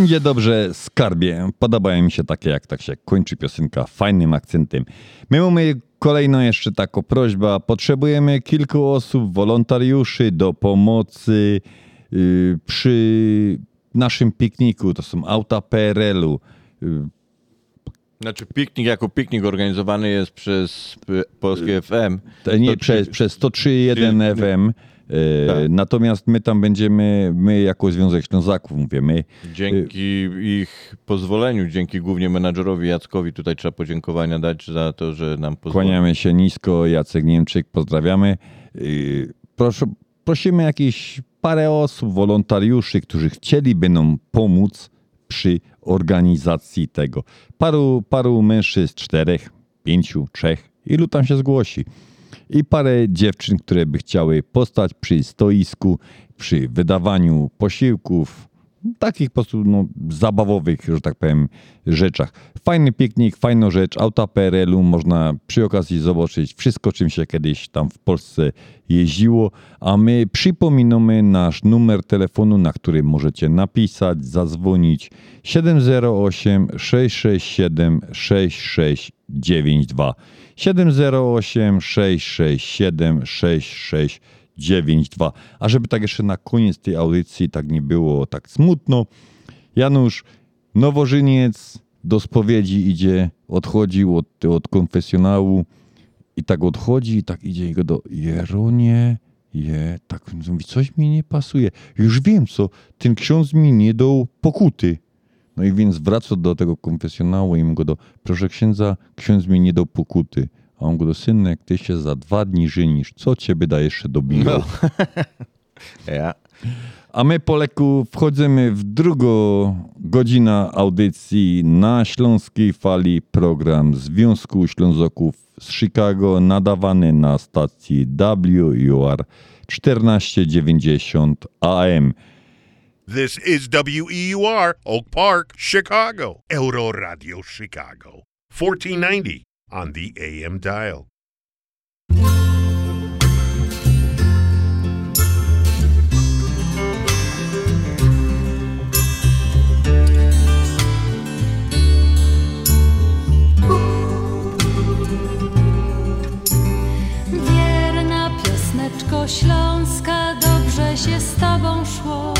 Będzie dobrze, skarbie. Podobają mi się takie, jak tak się kończy piosenka fajnym akcentem. My mamy kolejną jeszcze taką prośbę. Potrzebujemy kilku osób, wolontariuszy do pomocy yy, przy naszym pikniku. To są auta PRL-u. Yy, Znaczy piknik jako piknik organizowany jest przez Polskie FM. To nie, To przez, przez 103.1 FM. E, Tak. Natomiast my tam będziemy, my jako Związek Ślązaków, mówię my, Dzięki ich pozwoleniu, dzięki głównie menadżerowi Jackowi, tutaj trzeba podziękowania dać za to, że nam pozwolił. Kłaniamy się nisko, Jacek Niemczyk, pozdrawiamy. Yy, proszę, prosimy jakieś parę osób, wolontariuszy, którzy chcieliby nam pomóc przy organizacji tego. Paru, paru mężczyzn, czterech, pięciu, trzech, ilu tam się zgłosi. I parę dziewczyn, które by chciały postać przy stoisku, przy wydawaniu posiłków, takich po prostu no, zabawowych, że tak powiem, rzeczach. Fajny piknik, fajna rzecz, auta PRL-u, można przy okazji zobaczyć wszystko, czym się kiedyś tam w Polsce jeździło, a my przypominamy nasz numer telefonu, na który możecie napisać, zadzwonić 708 667 6692 708 667 6692 A żeby tak jeszcze na koniec tej audycji tak nie było tak smutno, Janusz Nowożyniec do spowiedzi idzie, odchodził od, od konfesjonału i tak odchodzi i tak idzie i go do Jeronie, je, tak mówi, coś mi nie pasuje. Już wiem co, ten ksiądz mi nie dał pokuty. No i więc wraca do tego konfesjonału i mu go do, proszę księdza, ksiądz mi nie dał pokuty. A on go do synek, ty się za dwa dni żenisz, co ciebie da jeszcze do bingo? No. Ja. A my po leku wchodzimy w drugą godzinę audycji na Śląskiej Fali, program Związku Ślązoków z Chicago, nadawany na stacji WUR 1490 AM. This is WEUR, Oak Park, Chicago. Euro Radio Chicago. 1490 on the AM dial. Śląska, dobrze się z tobą szło.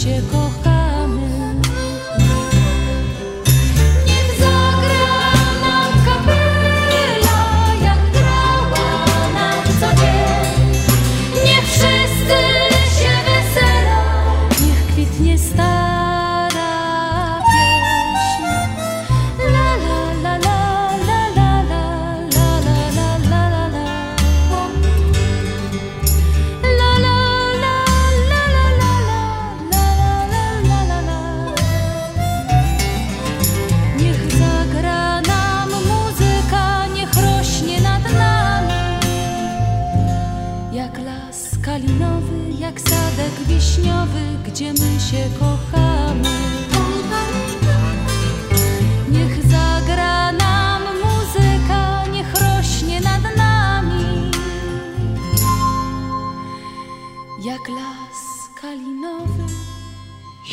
się kocha.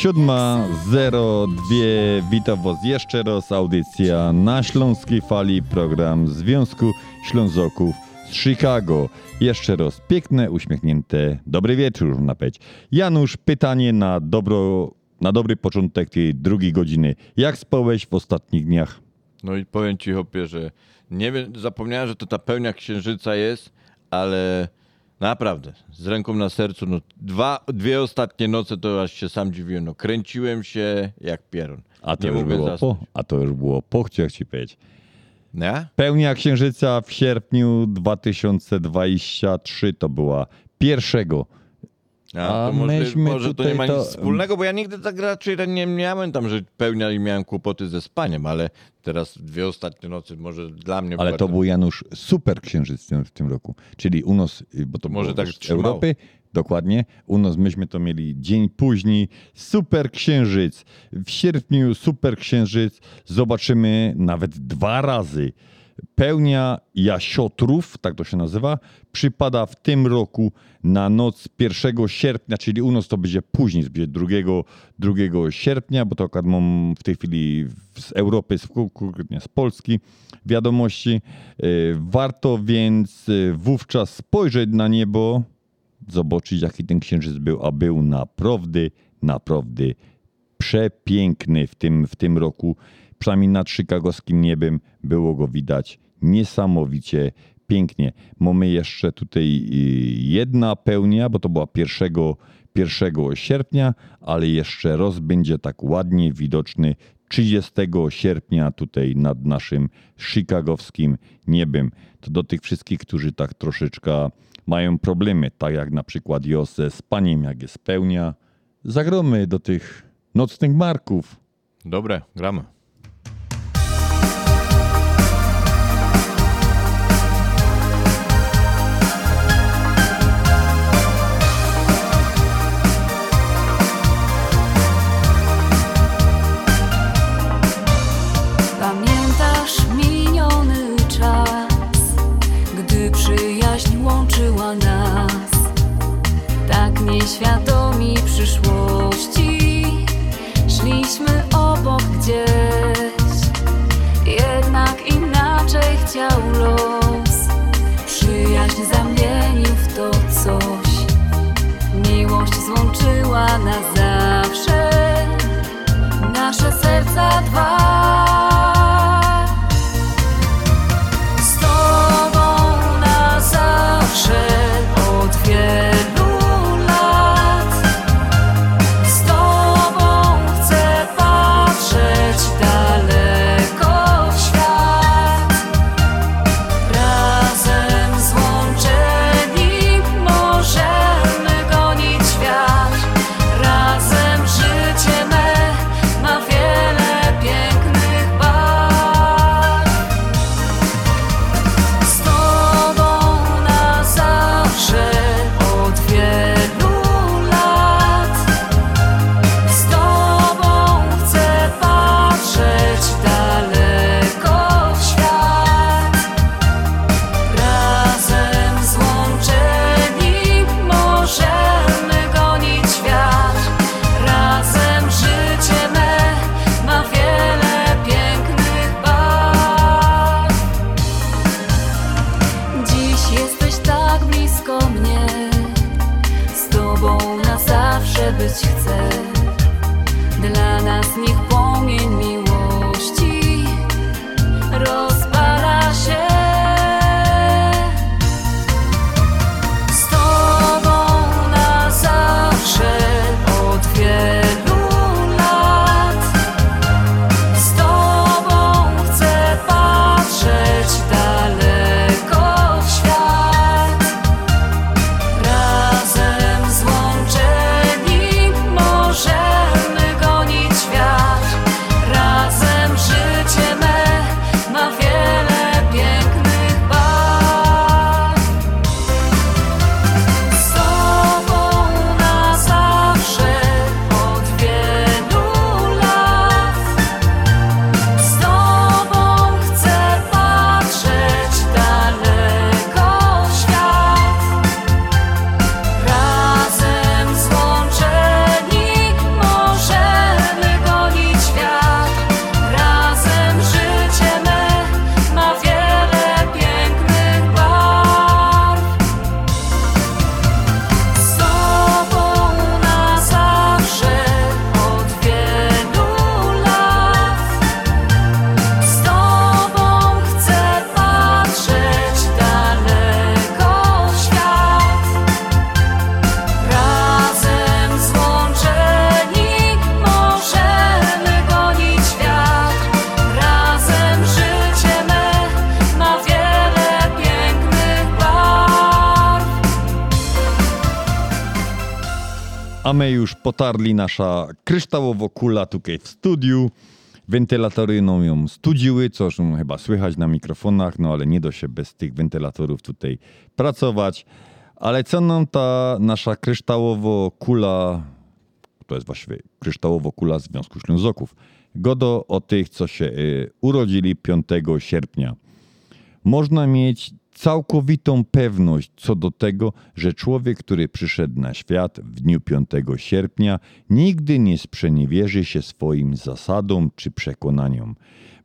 7.02 Witam Was jeszcze raz. Audycja na Śląskiej Fali, program Związku Ślązoków z Chicago. Jeszcze raz piękne, uśmiechnięte, dobry wieczór na peć. Janusz, pytanie na dobro na dobry początek tej drugiej godziny. Jak spałeś w ostatnich dniach? No i powiem ci, Hopie, że nie wiem, zapomniałem, że to ta pełnia księżyca jest, ale naprawdę, z ręką na sercu, no dwa, dwie ostatnie noce to aż się sam dziwiłem, no kręciłem się jak pieron. A to, nie już było zasnąć. po, a to już było po, chciałem ci powiedzieć. Nie? Pełnia księżyca w sierpniu 2023 to była pierwszego. A, to może, to nie ma nic wspólnego, bo ja nigdy tak raczej nie miałem tam, że pełnia i miałem kłopoty ze spaniem, ale teraz dwie ostatnie nocy może dla mnie... Ale to był Janusz super księżyc w tym, roku. Czyli u nas, y, bo to Może było tak z. Europy, dokładnie. U nas myśmy to mieli dzień później. Super księżyc. W sierpniu super księżyc. Zobaczymy nawet dwa razy. Pełnia jasiotrów, tak to się nazywa, przypada w tym roku na noc 1 sierpnia, czyli u nas to będzie później, będzie 2, 2 sierpnia, bo to akurat mam w tej chwili z Europy, z, konkretnie z Polski wiadomości. Yy, Warto więc yy, wówczas spojrzeć na niebo, zobaczyć jaki ten księżyc był, a był naprawdę, naprawdę przepiękny w tym, w tym roku. Przynajmniej nad chicagowskim niebem było go widać niesamowicie pięknie. Mamy jeszcze tutaj y, jedna pełnia, bo to była 1, 1 sierpnia, ale jeszcze roz będzie tak ładnie widoczny 30 sierpnia tutaj nad naszym chicagowskim niebem. To do tych wszystkich, którzy tak troszeczkę mają problemy, tak jak na przykład ja ze spaniem, jak jest pełnia, zagromy do tych nocnych marków. Dobre, gramy. Nieświadomi przyszłości, szliśmy obok gdzieś, jednak inaczej chciał los, przyjaźń zamienił w to coś, miłość złączyła na zawsze, nasze serca dwa. A my już potarli nasza kryształowo kula tutaj w studiu. Wentylatory no, ją studziły, co już chyba słychać na mikrofonach, no ale nie da się bez tych wentylatorów tutaj pracować. Ale co nam ta nasza kryształowo kula, to jest właściwie kryształowo kula Związku Ślązoków, godo o tych, co się y, urodzili 5 sierpnia. Można mieć całkowitą pewność co do tego, że człowiek, który przyszedł na świat w dniu 5 sierpnia, nigdy nie sprzeniewierzy się swoim zasadom czy przekonaniom.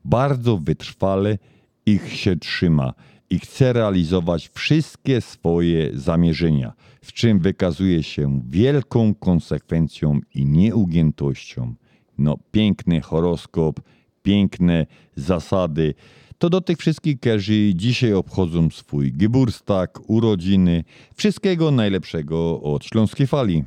Bardzo wytrwale ich się trzyma i chce realizować wszystkie swoje zamierzenia, w czym wykazuje się wielką konsekwencją i nieugiętością. No, piękny horoskop, piękne zasady. To do tych wszystkich, którzy dzisiaj obchodzą swój Geburstag, urodziny. Wszystkiego najlepszego od Śląskiej Fali.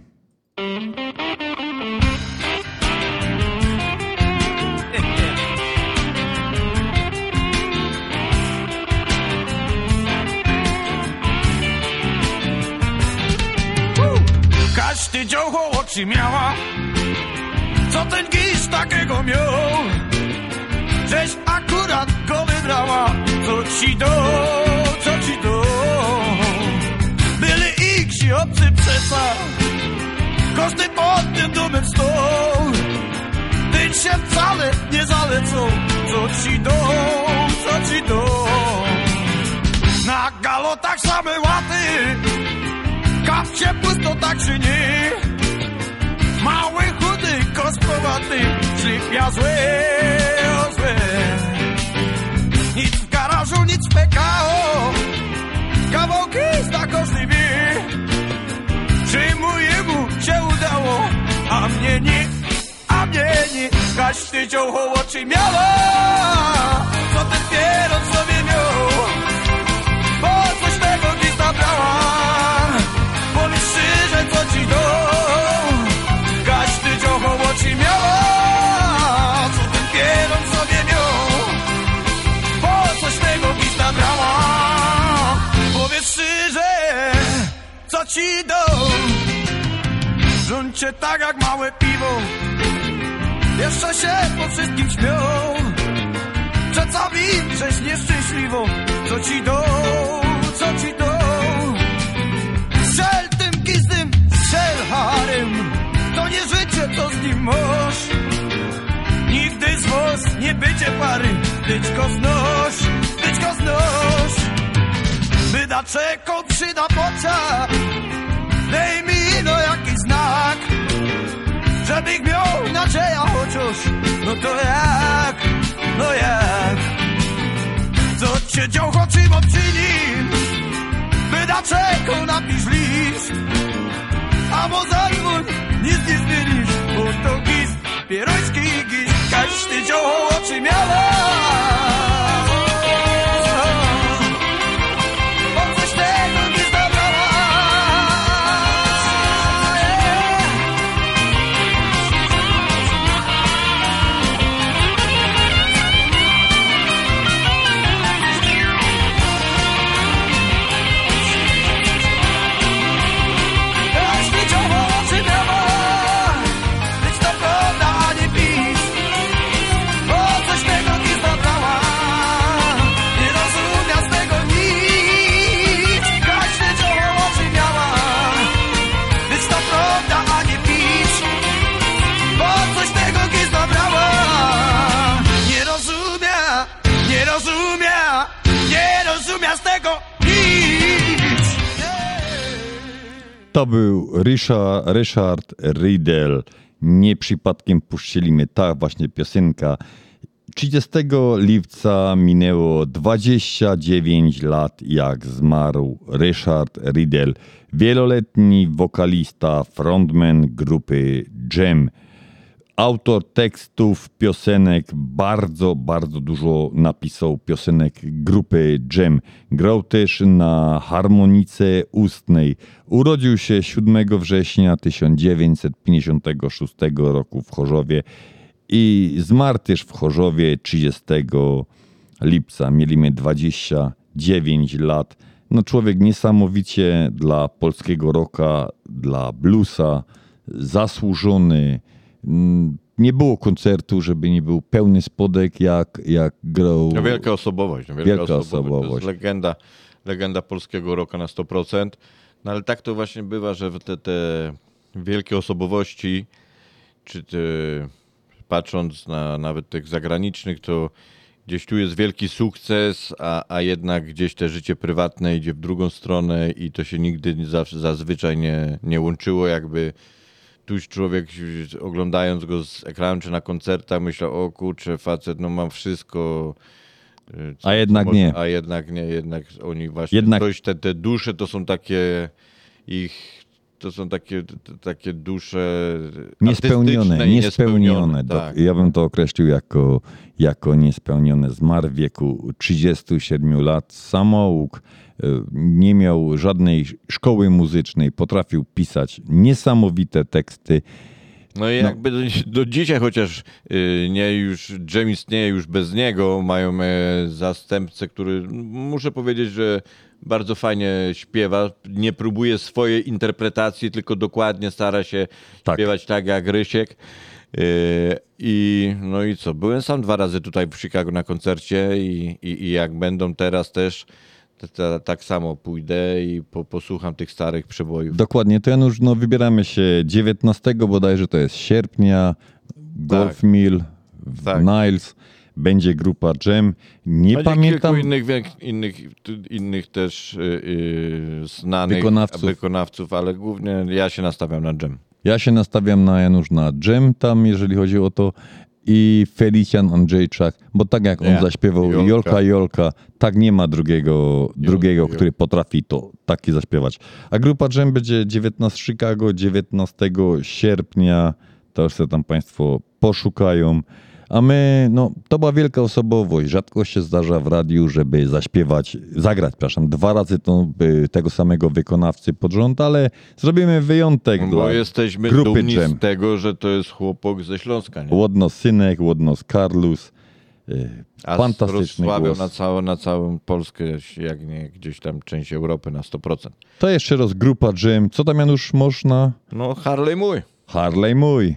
Każdy dzioło oczy miała Co ten gisz takiego miał Akurat go wybrała. Co ci do, co ci do? Byli iksi obcy przesa Każdy pod tym domem stał. Ty się wcale nie zalecą. Co ci do, co ci do? Na galotach same łaty. Kapcie pusto tak czy nie? Mały, chudy, kosprowaty Sypia złe Nic w garażu, nic w PKO Kawałki zna każdy wie Czy mojemu się udało. A mnie nie, a mnie nie. Każdy dzioło oczy miała Co ten pieron sobie miał ci do Żuncie tak jak małe piwo. Jeszcze się po wszystkim śmią Że cały żeś nieszczęśliwą Co ci do, co ci do Strzel tym gizdym, strzel harem To nie życie, co z nim masz Nigdy z was nie będzie pary. Być go znoś, być go znoś Wyda czeko przyda pocia Dej mi no jakiś znak Żebych miał nadzieja chociaż No to jak, no jak. Co cię dział choćim obczynim Wyda czeko napisz list. A bo zadzwoń, nic nie zmienisz Bo to gist, pieroński gist Każdy dział oczy miała To był Richard, Richard Riddle. Nie przypadkiem puścili ta właśnie piosenka. 30 lipca minęło 29 lat, jak zmarł Richard Riddle, wieloletni wokalista, frontman grupy Jam. Autor tekstów, piosenek, bardzo, bardzo dużo napisał piosenek grupy Jam. Grał też na harmonice ustnej. Urodził się 7 września 1956 roku w Chorzowie i zmarł też w Chorzowie 30 lipca. Mieliśmy 29 lat. No człowiek niesamowicie dla polskiego rocka, dla bluesa zasłużony. Mm, Nie było koncertu, żeby nie był pełny spodek, jak, jak grał. No wielka osobowość. No wielka, Wielka osobowość. To osobowość. jest legenda, legenda polskiego roka na 100%. No ale tak to właśnie bywa, że te, te wielkie osobowości, czy te, patrząc na nawet tych zagranicznych, to gdzieś tu jest wielki sukces, a, a jednak gdzieś te życie prywatne idzie w drugą stronę i to się nigdy zazwyczaj nie, nie łączyło jakby tuś człowiek oglądając go z ekranu czy na koncertach myślał, o kurczę, facet, no mam wszystko. y, co- A jednak może- nie. A jednak nie, jednak oni właśnie Jednak- coś, te, te dusze to są takie ich, to są takie, takie dusze Niespełnione, i niespełnione. Tak. Ja bym to określił jako, jako niespełnione. Zmarł w wieku 37 lat, samouk, y, nie miał żadnej szkoły muzycznej, potrafił pisać niesamowite teksty. No i jakby do, do dzisiaj, chociaż y, nie już Jam istnieje już bez niego, mają e, zastępcę, który muszę powiedzieć, że bardzo fajnie śpiewa. Nie próbuje swojej interpretacji, tylko dokładnie stara się śpiewać tak jak Rysiek. Y, I no i co? Byłem sam dwa razy tutaj w Chicago na koncercie i, i, i jak będą teraz też, to, to, tak samo pójdę i po, posłucham tych starych przebojów. Dokładnie, to Janusz, no wybieramy się 19 bodajże, to jest sierpnia, Golf Mill w Tak. Niles, będzie grupa Jam. Nie Będzie pamiętam, kilku innych, innych, innych też y, y, znanych Wykonawców. wykonawców, ale głównie ja się nastawiam na dżem. ja się nastawiam na Janusz na Jam tam, jeżeli chodzi o to i Felician Andrzejczak, bo tak jak on Nie, zaśpiewał Jolka. Jolka Jolka, tak nie ma drugiego, drugiego Jolka. który potrafi to taki zaśpiewać. A grupa Jam będzie 19 Chicago, 19 sierpnia, to już sobie tam Państwo poszukają. A my, no, to była wielka osobowość. Rzadko się zdarza w radiu, żeby zaśpiewać, zagrać, przepraszam, dwa razy to, y, tego samego wykonawcy pod rząd, ale zrobimy wyjątek Bo dla jesteśmy grupy dumni Jam. z tego, że to jest chłopak ze Śląska. Nie? Łodno Synek, Łodno Karlus. y, A Fantastyczny głos. na, całą, na całą Polskę, jak nie gdzieś tam część Europy na 100%. To jeszcze raz grupa Jam. Co tam Janusz można? No Harley mój. Harley mój.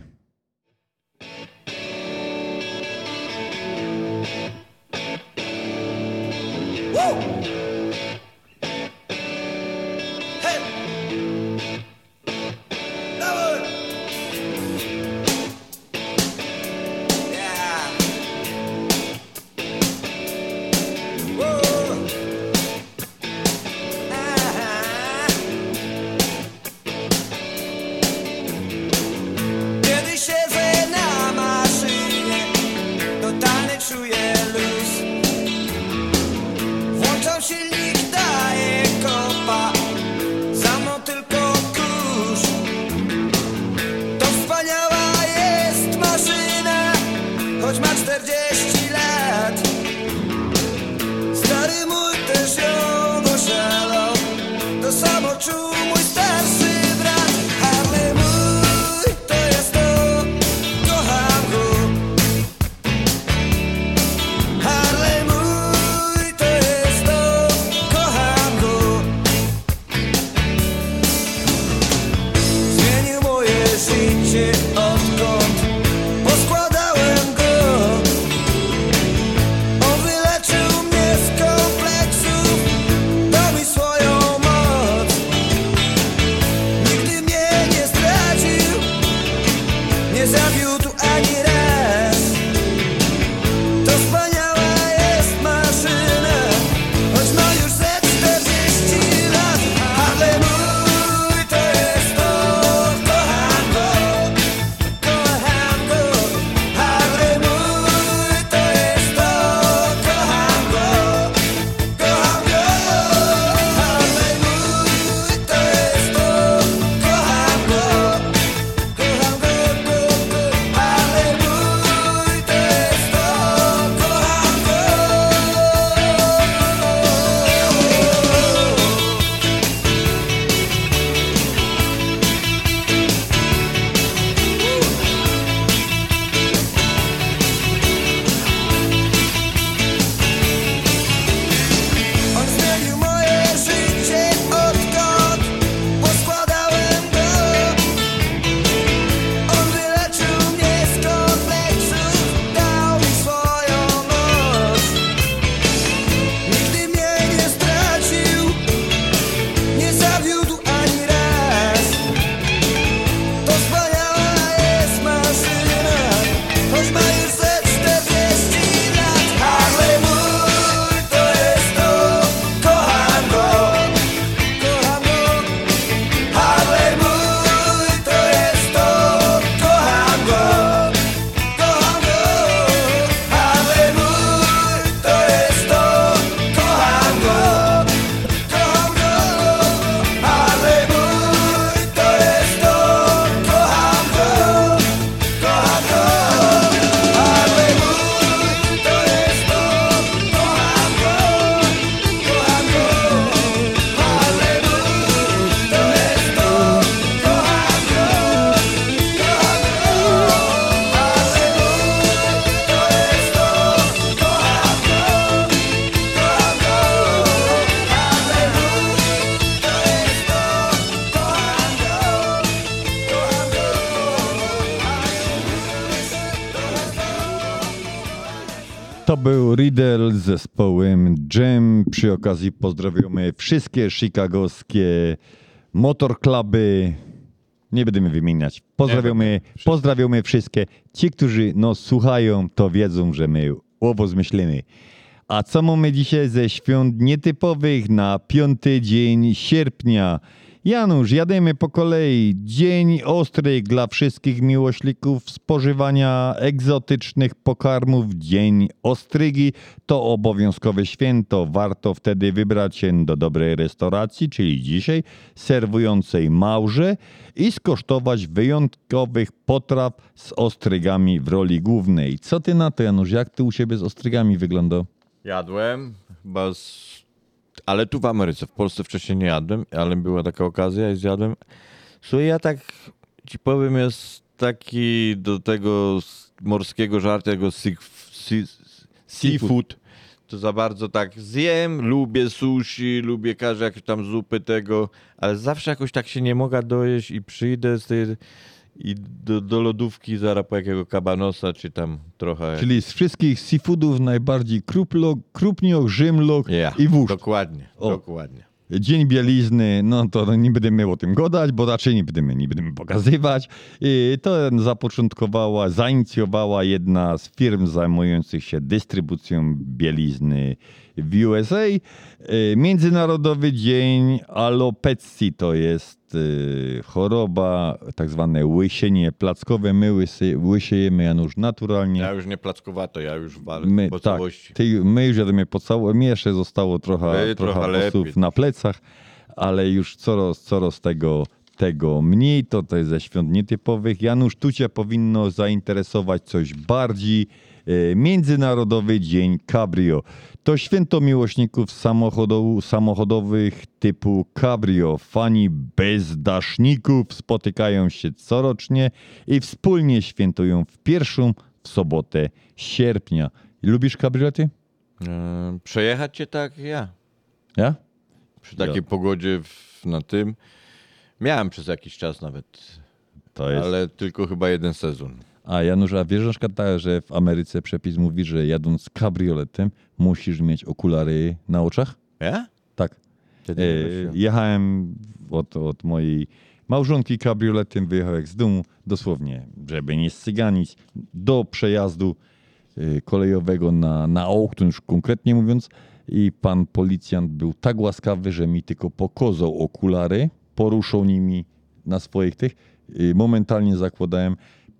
Riddle z zespołem Jam. Przy okazji pozdrawiamy wszystkie chicagowskie motorkluby. Nie będziemy wymieniać. Pozdrawiamy, pozdrawiamy wszystkie. Ci, którzy nos słuchają, to wiedzą, że my owo zmyślimy. A co mamy dzisiaj ze świąt nietypowych na piąty dzień sierpnia? Janusz, jademy po kolei. Dzień ostry dla wszystkich miłośników spożywania egzotycznych pokarmów. Dzień ostrygi to obowiązkowe święto. Warto wtedy wybrać się do dobrej restauracji, czyli dzisiaj serwującej małże i skosztować wyjątkowych potraw z ostrygami w roli głównej. Co ty na to, Janusz? Jak ty u siebie z ostrygami wygląda? Jadłem, chyba. Ale tu w Ameryce. W Polsce wcześniej nie jadłem, ale była taka okazja i zjadłem. Słuchaj, ja tak ci powiem, jest taki do tego morskiego żartu, seafood. To za bardzo tak zjem, lubię sushi, lubię każde jakieś tam zupy tego, ale zawsze jakoś tak się nie mogę dojeść i przyjdę z tej i do, do lodówki zaraz po jakiego kabanosa, czy tam trochę... Czyli z wszystkich seafoodów najbardziej kruplo, krupnioch, rzymlok Ja, i wóż. Dokładnie, O. dokładnie. Dzień bielizny, no to nie będziemy o tym gadać, bo raczej nie będziemy, nie będziemy pokazywać. I to zapoczątkowała, zainicjowała jedna z firm zajmujących się dystrybucją bielizny w USA. Y, Międzynarodowy Dzień Alopecji to jest y, choroba, tak zwane łysienie plackowe. My łysy, łysiejemy, Janusz, naturalnie. Ja już nie plackowato, ja już walę My, po tak, całości. ty, my już jademy po całości. Mi jeszcze zostało trochę, trochę trochę lepiej. na plecach, ale już coraz, coraz tego, tego mniej. To, to jest ze świąt nietypowych. Janusz, tu cię powinno zainteresować coś bardziej. E, Międzynarodowy Dzień Cabrio. To święto miłośników samochodow- samochodowych typu Cabrio. Fani bezdaszników spotykają się corocznie i wspólnie świętują w pierwszą w sobotę sierpnia. Lubisz kabriolety? E, przejechać cię tak ja. Ja? Przy takiej Ja. pogodzie w, na tym. Miałem przez jakiś czas nawet. To jest- Ale tylko chyba jeden sezon. A Janusz, a wiesz na przykład tak, że w Ameryce przepis mówi, że jadąc kabrioletem musisz mieć okulary na oczach? Ja? Tak. E, jechałem od, od mojej małżonki kabrioletem, wyjechałem z domu, dosłownie, żeby nie scyganić, do przejazdu e, kolejowego na, na Oakton, już konkretnie mówiąc, i pan policjant był tak łaskawy, że mi tylko pokazał okulary, poruszał nimi na swoich tych, i momentalnie zakładałem,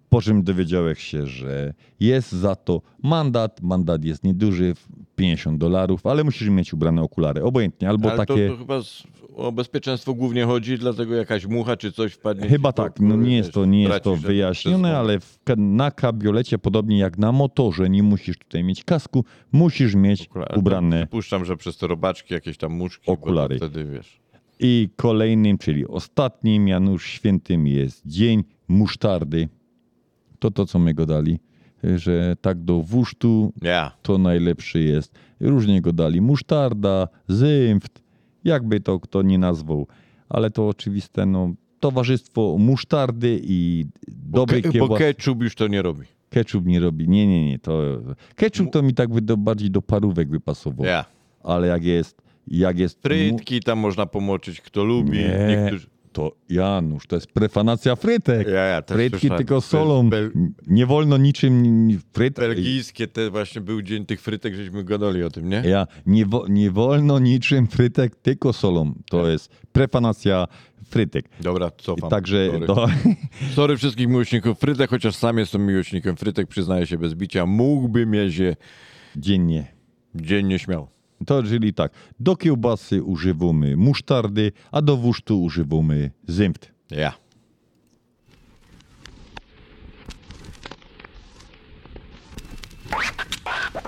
po czym dowiedziałem się, że jest za to mandat, mandat jest nieduży, 50 dolarów, ale musisz mieć ubrane okulary, obojętnie, albo Ale takie... to, to chyba z, o bezpieczeństwo głównie chodzi, dlatego jakaś mucha czy coś wpadnie. Chyba tak, no nie jest to, nie jest to wyjaśnione, ale w, na kabriolecie, podobnie jak na motorze, nie musisz tutaj mieć kasku, musisz mieć ubrane Przypuszczam, że przez te robaczki jakieś tam muszki. Okulary. Wtedy wiesz. I kolejnym, czyli ostatnim Janusz Świętym jest Dzień Musztardy. To to, co my go dali, że tak do wusztu Ja. to najlepszy jest. Różnie go dali. Musztarda, zymft, jakby to kto nie nazwał. Ale to oczywiste, no, towarzystwo musztardy i dobry Bo, ke, bo ketchup już to nie robi. Ketchup nie robi. Nie, nie, nie. To... Ketchup to mi tak by do, bardziej do parówek by pasował. Ja. Ale jak jest, jak jest Frytki tam można pomoczyć, kto lubi. Nie, Niektórzy... to Janusz, to jest prefanacja frytek. Ja, ja też Frytki słyszałem. tylko To solą. bel- Nie wolno niczym frytek. Belgijskie te właśnie był dzień tych frytek, żeśmy gadali o tym, nie? Ja, nie, wo, nie wolno niczym frytek, tylko solą. To jest prefanacja frytek. Dobra, cofam. Także Sorry. do, Sorry wszystkich miłośników frytek, chociaż sam jestem miłośnikiem frytek, przyznaję się bez bicia. Mógłbym je się dziennie. dziennie śmiał. To czyli tak, do kiełbasy używamy musztardy, a do wusztu używamy zymft. Ja.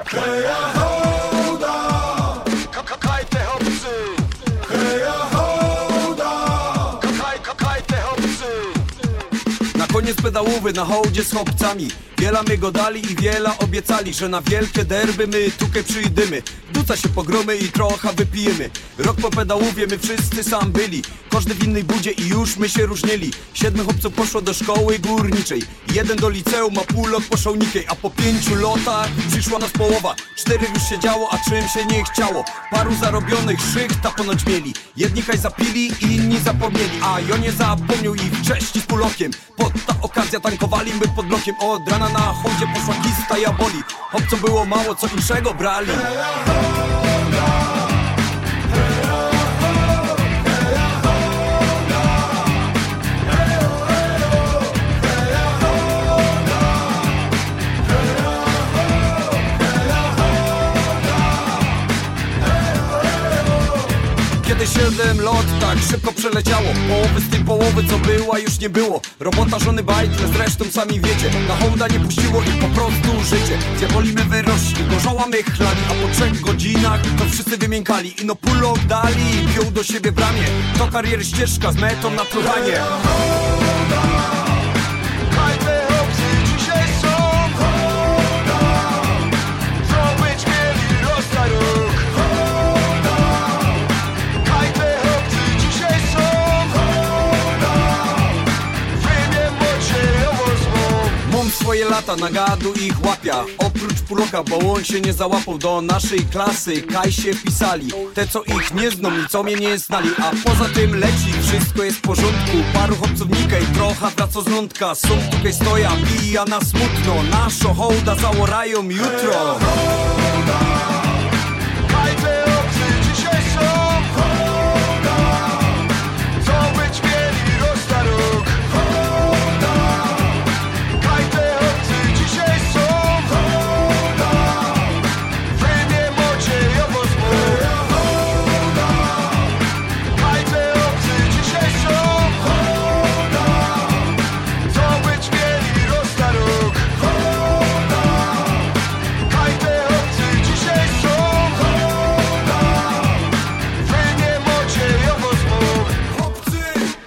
Heja pedałowy na hołdzie z chłopcami. Wiela my go dali i wiela obiecali Że na wielkie derby my tutaj przyjdziemy rzuca się pogromy i trochę wypijemy. Rok po pedałowie my wszyscy sam byli. Każdy w innej budzie i już my się różnili. Siedmiu chłopców poszło do szkoły górniczej. Jeden do liceum, a pół lot poszło nikiej. A po pięciu lotach przyszła nas połowa. Czterech już się działo, a czym się nie chciało? Paru zarobionych szychta ponoć mieli. Jedni kaj zapili, inni zapomnieli. A ja nie zapomniał i wcześniej z półokiem Pod ta okazja tankowali my pod blokiem. Od rana na chodzie poszła kista i aboli Chłopcom było mało, co inszego brali Kiedy siedem lot tak szybko przeleciało Połowy z tej połowy co była już nie było. Robota żony bajtle zresztą sami wiecie. Na hołda nie puściło i po prostu życie. Diaboli my wyrośli, gorzoła my chlali A po trzech godzinach to wszyscy wymiękali. Ino pulok dali, piął do siebie w ramię. To kariery ścieżka z metą na truchanie swoje lata, na gadu ich łapia. Oprócz puloka, bo on się nie załapał Do naszej klasy, kaj się pisali Te co ich nie zną i co mnie nie znali. A poza tym leci, wszystko jest w porządku. Paru trochę wraca z lądka. Są tutaj stoja, pija na smutno. Naszo hołda załorają jutro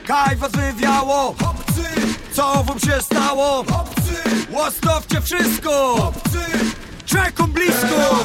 Kaj was wywiało Hopcy! Co wam się stało? Łastowcie wszystko Hopcy! Czekam blisko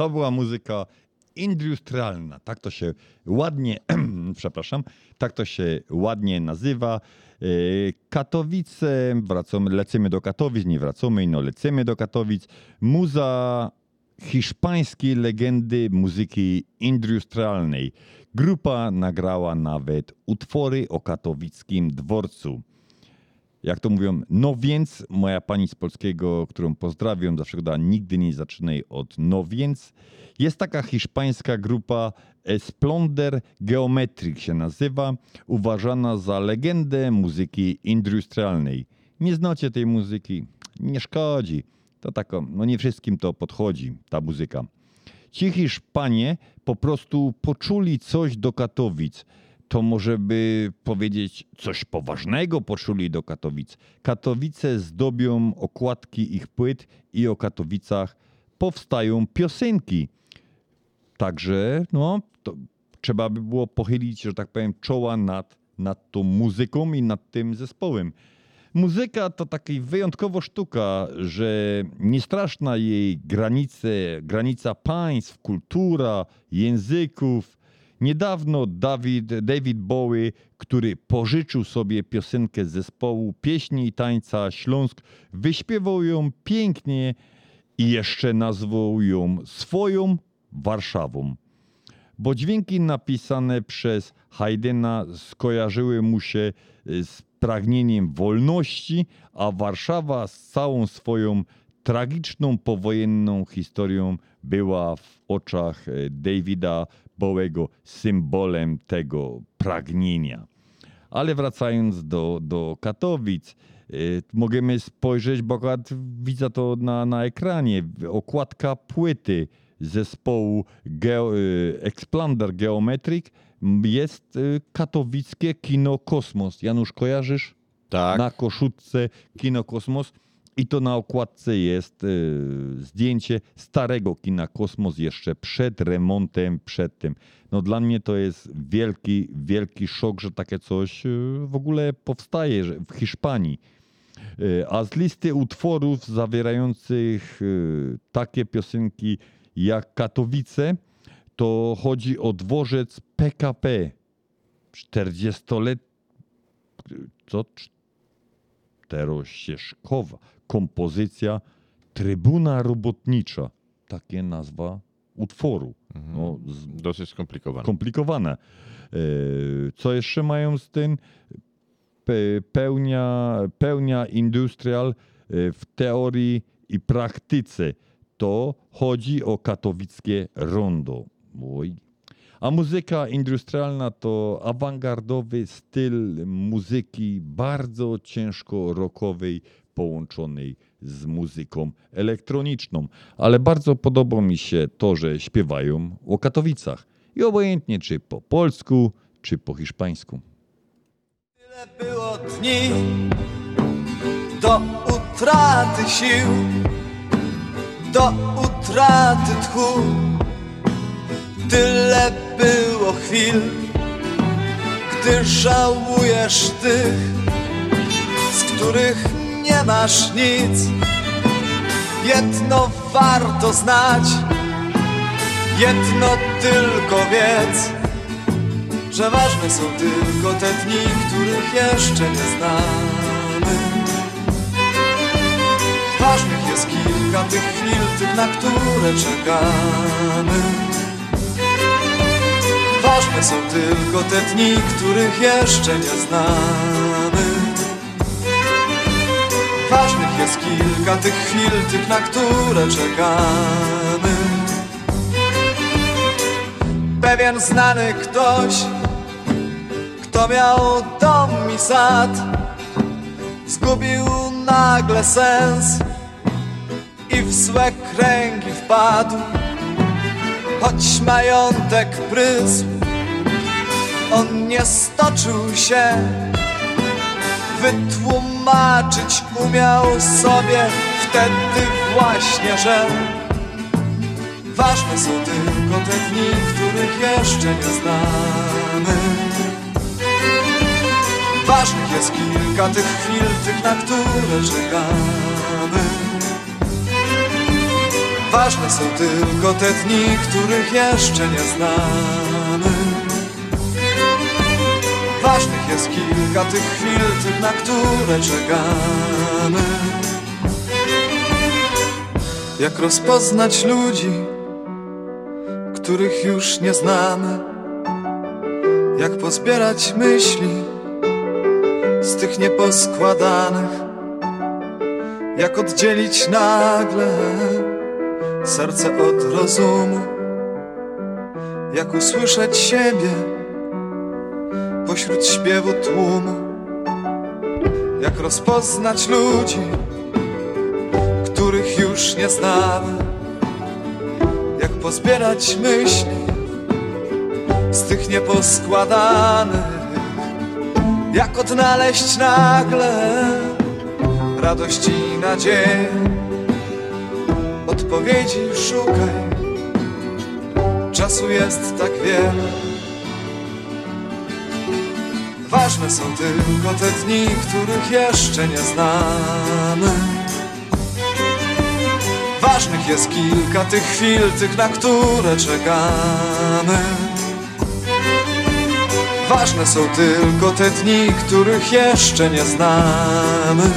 To była muzyka industrialna. Tak to się ładnie, przepraszam, tak to się ładnie nazywa. Yy, Katowice, wracamy, lecimy do Katowic, nie wracamy, no lecimy do Katowic. Muza hiszpańskiej legendy muzyki industrialnej. Grupa nagrała nawet utwory o katowickim dworcu. Jak to mówią, no więc, moja pani z polskiego, którą pozdrawiam, zawsze da nigdy nie zaczynaj od no więc. Jest taka hiszpańska grupa Esplonder Geometric się nazywa, uważana za legendę muzyki industrialnej. Nie znacie tej muzyki? Nie szkodzi. To tak, no nie wszystkim to podchodzi, ta muzyka. Ci Hiszpanie po prostu poczuli coś do Katowic to może by powiedzieć coś poważnego poczuli do Katowic. Katowice zdobią okładki ich płyt i o Katowicach powstają piosenki. Także no, trzeba by było pochylić, że tak powiem, czoła nad, nad tą muzyką i nad tym zespołem. Muzyka to taka wyjątkowa sztuka, że niestraszna jej granice, granica państw, kultura, języków, Niedawno David, David Bowie, który pożyczył sobie piosenkę zespołu pieśni i tańca Śląsk, wyśpiewał ją pięknie i jeszcze nazwał ją swoją Warszawą. Bo dźwięki napisane przez Haydna skojarzyły mu się z pragnieniem wolności, a Warszawa z całą swoją tragiczną powojenną historią była w oczach Davida Bołego symbolem tego pragnienia. Ale wracając do, do Katowic, y, możemy spojrzeć, bo akurat widzę to na, na ekranie, okładka płyty zespołu Geo, y, Explander Geometric jest y, katowickie Kino Kosmos. Janusz, kojarzysz? Tak. Na koszutce Kino Kosmos. I to na okładce jest y, zdjęcie starego kina Kosmos jeszcze przed remontem, przed tym. No dla mnie to jest wielki, wielki szok, że takie coś y, w ogóle powstaje w Hiszpanii. Y, A z listy utworów zawierających takie piosenki jak Katowice, to chodzi o dworzec PKP. 40-let... Co? Czterościeżkowa kompozycja Trybuna Robotnicza. Takie nazwa utworu. No, z, Dosyć skomplikowane. Komplikowane. E, Co jeszcze mają z tym? Pe- Pełnia, pełnia industrial e, w teorii i praktyce. To chodzi o katowickie rondo. Oj. A muzyka industrialna to awangardowy styl muzyki bardzo ciężko rockowej połączonej z muzyką elektroniczną. Ale bardzo podoba mi się to, że śpiewają o Katowicach. I obojętnie czy po polsku, czy po hiszpańsku. było dni do utraty sił, do utraty tchu. Tyle było chwil, gdy żałujesz tych, z których nie masz nic. Jedno warto znać, jedno tylko wiedz że ważne są tylko te dni, których jeszcze nie znamy. Ważnych jest kilka tych chwil, tych, na które czekamy. Ważne są tylko te dni, których jeszcze nie znamy. Ważnych jest kilka tych chwil, tych, na które czekamy. Pewien znany ktoś kto miał dom i sad Zgubił nagle sens I w złe kręgi wpadł Choć majątek prysł On nie stoczył się Wytłumaczyć umiał sobie Wtedy właśnie, że Ważne są tylko te dni, których jeszcze nie znamy. Ważnych jest kilka tych chwil, tych na które czekamy. Ważne są tylko te dni, których jeszcze nie znamy Ważnych jest kilka tych chwil, tych na które czekamy. Jak rozpoznać ludzi, których już nie znamy? Jak pozbierać myśli z tych nieposkładanych? Jak oddzielić nagle serce od rozumu? Jak usłyszeć siebie pośród śpiewu tłumu Jak rozpoznać ludzi, których już nie znamy Jak pozbierać myśli z tych nieposkładanych jak odnaleźć nagle radość i nadzieję. Odpowiedzi szukaj Czasu jest tak wiele Ważne są tylko te dni, których jeszcze nie znamy Ważnych jest kilka tych chwil, tych na które czekamy Ważne są tylko te dni, których jeszcze nie znamy.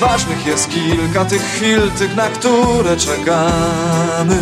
Ważnych jest kilka tych chwil, tych, na które czekamy.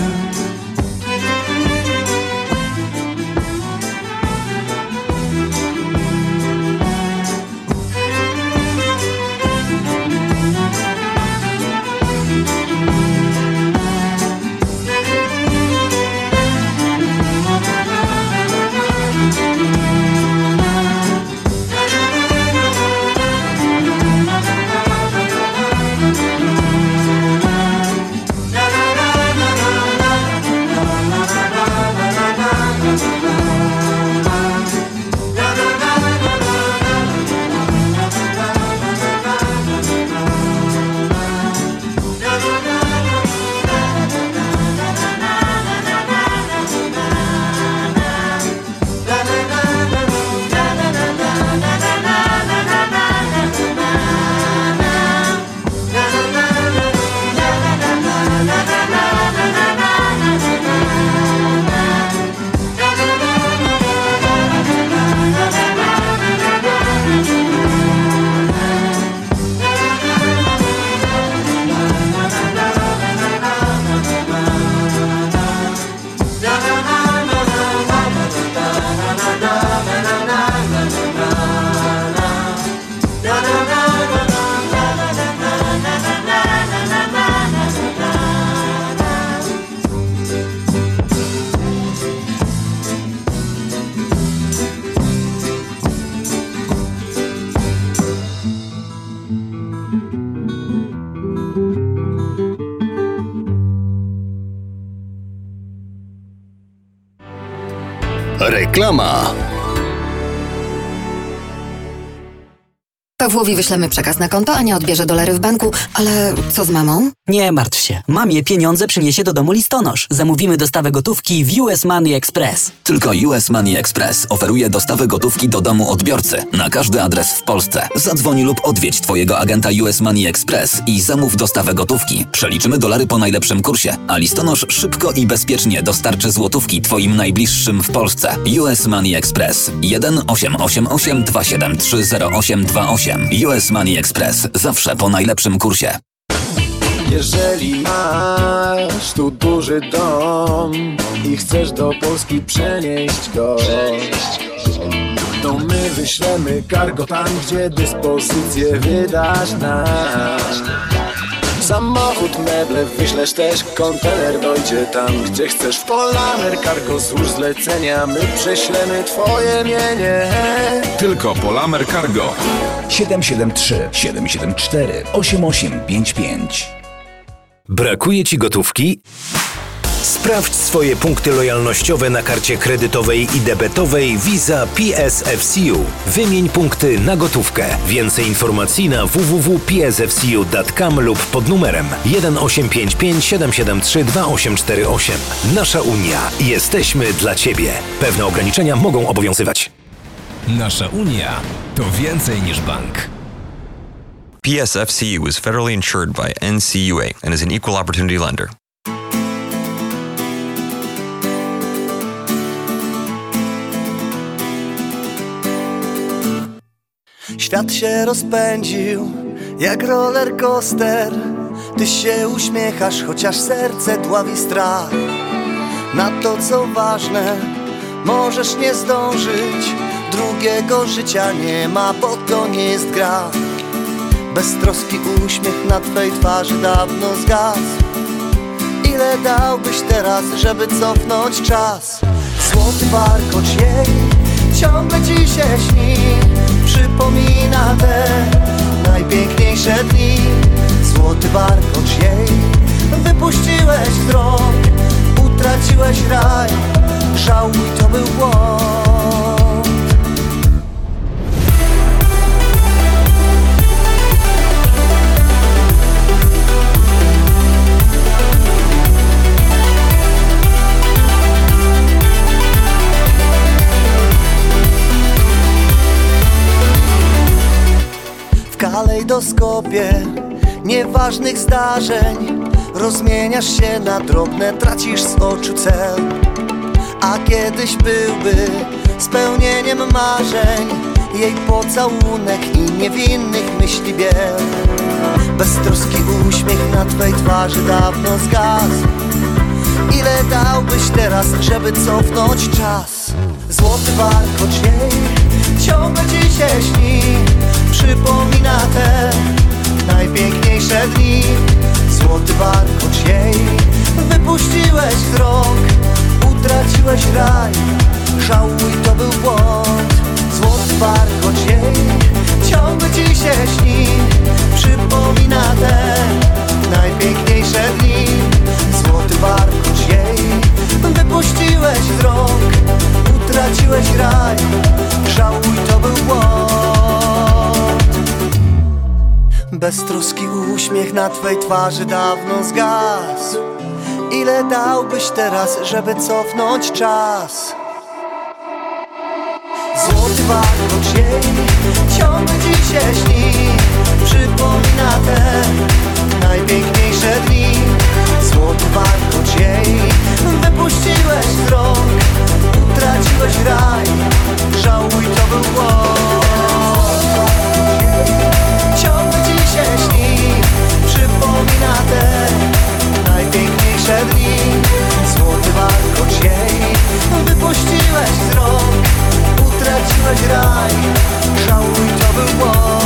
Reklama. Pawłowi wyślemy przekaz na konto, a nie odbierze dolary w banku, ale co z mamą? Nie martw się. Mamie pieniądze przyniesie do domu listonosz. Zamówimy dostawę gotówki w US Money Express. Tylko US Money Express oferuje dostawę gotówki do domu odbiorcy na każdy adres w Polsce. Zadzwoń lub odwiedź Twojego agenta US Money Express i zamów dostawę gotówki. Przeliczymy dolary po najlepszym kursie, a listonosz szybko i bezpiecznie dostarczy złotówki Twoim najbliższym w Polsce. US Money Express 1 888 273 0828 US Money Express zawsze po najlepszym kursie. Jeżeli masz tu duży dom i chcesz do Polski przenieść go, to my wyślemy cargo tam, gdzie dyspozycję wydasz nam. Samochód, meble, wyślesz też kontener dojdzie tam, gdzie chcesz w Polamer Cargo złóż zlecenia, my prześlemy twoje mienie. Tylko Polamer Cargo. 773 774 8855 Brakuje Ci gotówki? Sprawdź swoje punkty lojalnościowe na karcie kredytowej i debetowej Visa PSFCU. Wymień punkty na gotówkę. Więcej informacji na www.psfcu.com lub pod numerem 1855 773 2848. Nasza Unia. Jesteśmy dla Ciebie. Pewne ograniczenia mogą obowiązywać. Nasza Unia to więcej niż bank. PSFCU is federally insured by NCUA and is an equal opportunity lender. Świat się rozpędził jak roller coaster. Ty się uśmiechasz, chociaż serce dławi strach. Na to co ważne, możesz nie zdążyć. Drugiego życia nie ma, bo to nie jest gra Beztroski uśmiech na twej twarzy dawno zgasł. Ile dałbyś teraz, żeby cofnąć czas? Złoty warkocz jej ciągle ci się śni. Przypomina te najpiękniejsze dni. Złoty warkocz jej Wypuściłeś wzrok Utraciłeś raj. Żałuj, to był błąd kalejdoskopie nieważnych zdarzeń. Rozmieniasz się na drobne, tracisz z oczu cel. A kiedyś byłby spełnieniem marzeń Jej pocałunek i niewinnych myśli biel. Beztroski uśmiech na twej twarzy dawno zgasł. Ile dałbyś teraz, żeby cofnąć czas? Złoty warkocz jej ciągle ci się śni Przypomina te najpiękniejsze dni. Złoty warkocz jej Wypuściłeś wzrok Utraciłeś raj Żałuj, to był błąd. Złoty warkocz jej Ciągle ci się śni Przypomina te najpiękniejsze dni. Złoty warkocz jej Wypuściłeś wzrok Utraciłeś raj Żałuj, to był błąd Beztroski uśmiech na twej twarzy dawno zgasł. Ile dałbyś teraz, żeby cofnąć czas? Złoty warkocz jej ciągle ci się śni Przypomina te najpiękniejsze dni. Złoty warkocz jej Wypuściłeś wzrok Utraciłeś raj. Żałuj, to był błąd te najpiękniejsze dni. Złoty warkocz jej Wypuściłeś wzrok Utraciłeś raj. Żałuj, to był błąd.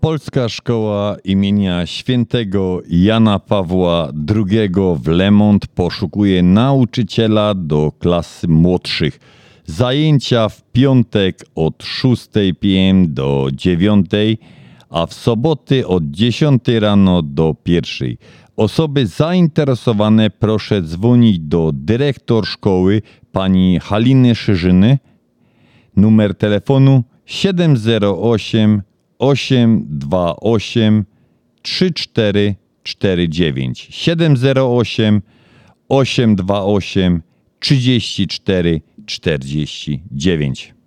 Polska Szkoła imienia świętego Jana Pawła II w Lemont poszukuje nauczyciela do klasy młodszych. Zajęcia w piątek od 6 p.m. do 9, a w soboty od 10 rano do 1. Osoby zainteresowane proszę dzwonić do dyrektor szkoły pani Haliny Szyżyny. Numer telefonu 708 828 3449 708 828 34 49.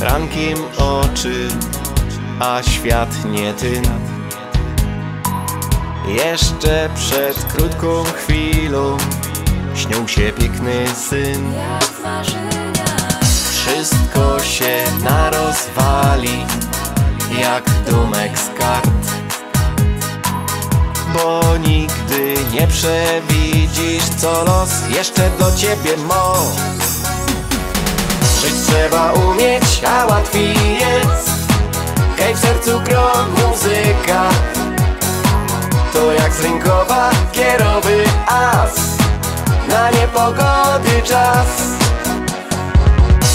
rankiem oczy, a świat nie ty. Jeszcze przed krótką chwilą śnił się piękny syn. Wszystko się narozwali, jak domek z kart. Bo nigdy nie przewidzisz, co los jeszcze do ciebie ma. Żyć trzeba umieć, a łatwiej jest. Kaj w sercu gro muzyka. To jak z rynkowa kierowy as. Na niepogody czas.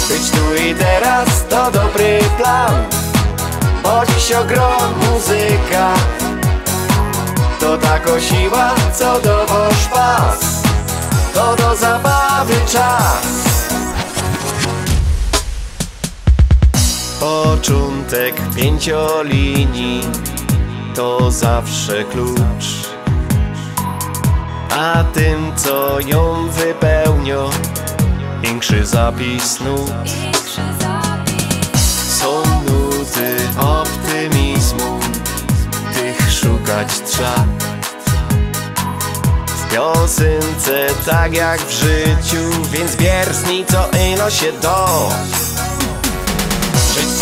Być tu i teraz to dobry plan. Bo dziś ogrom muzyka. To tako siła, co dowoż pas. To do zabawy czas Początek pięciolinii to zawsze klucz. A tym co ją wypełnią większy zapis nut. Są nuty optymizmu Tych szukać trzeba. W piosence tak jak w życiu Więc wiersni co ino się do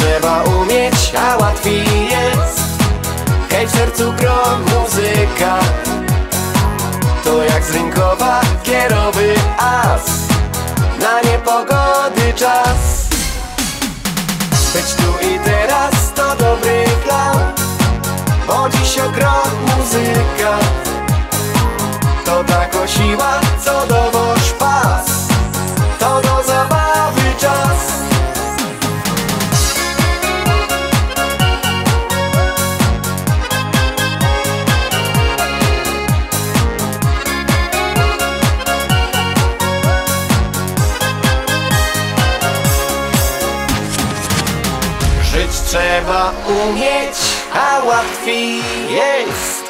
trzeba umieć, a łatwiej jest. Hej w sercu gro muzyka. To jak z rynkowa kierowy as. Na niepogody czas. Być tu i teraz to dobry plan. Bo dziś ogrom muzyka. To tako siła, co dowoż pas. To do zabawy trzeba umieć, a łatwiej jest.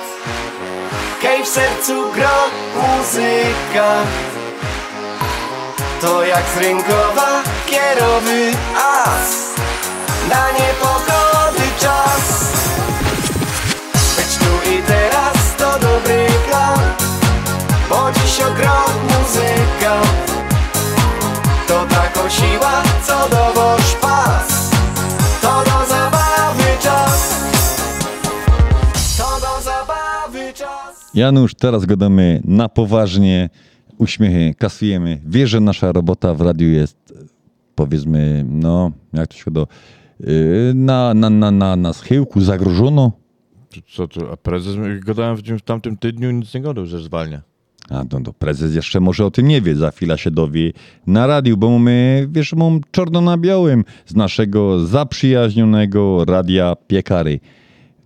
Kej w sercu gro muzyka. To jak z rynkowa kierowy as. Na niepogody czas. Być tu i teraz to dobry plan. Bo dziś ogrom muzyka. To taką siła, co dowoż Janusz, teraz gadamy na poważnie, uśmiechy kasujemy. Wiesz, że nasza robota w radiu jest, powiedzmy, no, jak to się do, yy, na, na, na, na, na schyłku zagrożono. Co to, a prezes, gadałem w, w tamtym tygodniu, nic nie gadał, że zwalnia. A no, to prezes jeszcze może o tym nie wie, za chwilę się dowie na radiu, bo mamy, wiesz, mam czarno na białym z naszego zaprzyjaźnionego radia Piekary.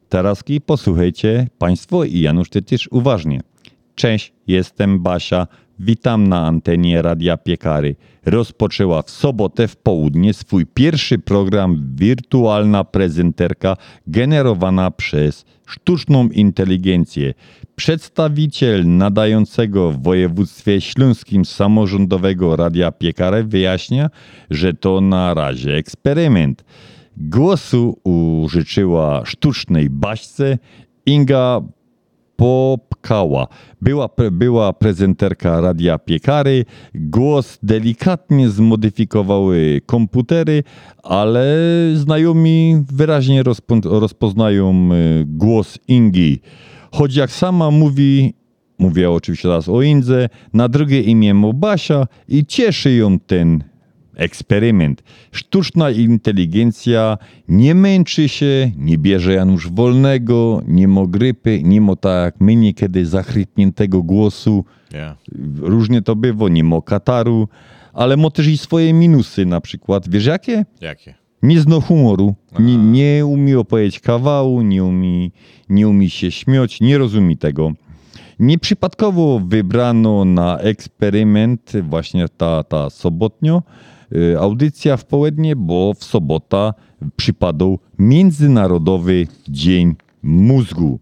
Taraski, posłuchajcie Państwo i Janusz, też uważnie. Cześć, jestem Basia, Witam na antenie Radia Piekary. Rozpoczęła w sobotę w południe swój pierwszy program wirtualna prezenterka generowana przez sztuczną inteligencję. Przedstawiciel nadającego w województwie śląskim samorządowego Radia Piekary wyjaśnia, że to na razie eksperyment. Głosu użyczyła sztucznej baśce Inga Popkała. Była, była prezenterka Radia Piekary. Głos delikatnie zmodyfikowały komputery, ale znajomi wyraźnie rozpo, rozpoznają y, głos Ingi. Choć jak sama mówi, mówię oczywiście teraz o Indze, na drugie imię ma Basia i cieszy ją ten eksperyment. Sztuczna inteligencja nie męczy się, nie bierze Janusz wolnego, nie ma grypy, nie ma tak jak my niekiedy zachrypniętego głosu. Ja. Różnie to bywa, nie ma kataru, ale ma też i swoje minusy na przykład. Wiesz jakie? Jakie? Nie zna humoru, nie, nie umie opowiedzieć kawału, nie umie, nie umie się śmiać, nie rozumie tego. Nieprzypadkowo wybrano na eksperyment właśnie ta, ta sobotnio audycja w południe, bo w sobota przypadał Międzynarodowy Dzień Mózgu.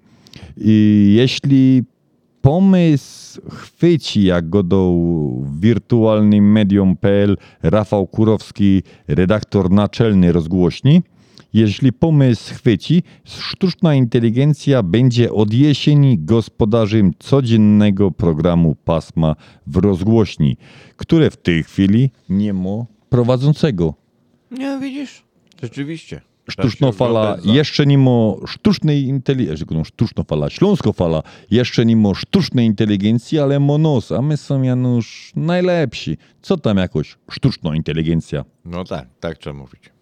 I jeśli pomysł chwyci, jak go do wirtualnym medium.pl Rafał Kurowski, redaktor naczelny rozgłośni, jeśli pomysł chwyci, sztuczna inteligencja będzie od jesieni gospodarzem codziennego programu pasma w rozgłośni, które w tej chwili nie ma prowadzącego. Nie, widzisz? Rzeczywiście. Sztuczna Tak się fala jeszcze ma sztucznej inteligencji, sztuczna fala, śląsko fala jeszcze ma sztucznej inteligencji, ale ma nos, a my są Janusz najlepsi. Co tam jakoś sztuczna inteligencja? No tak, tak trzeba mówić.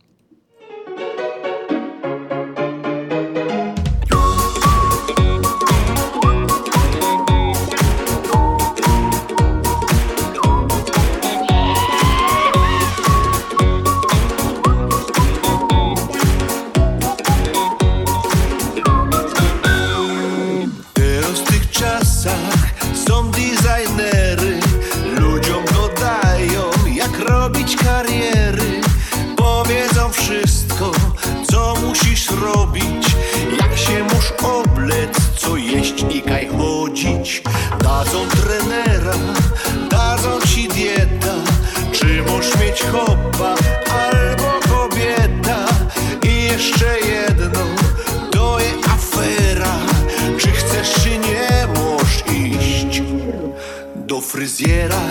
Fryzjera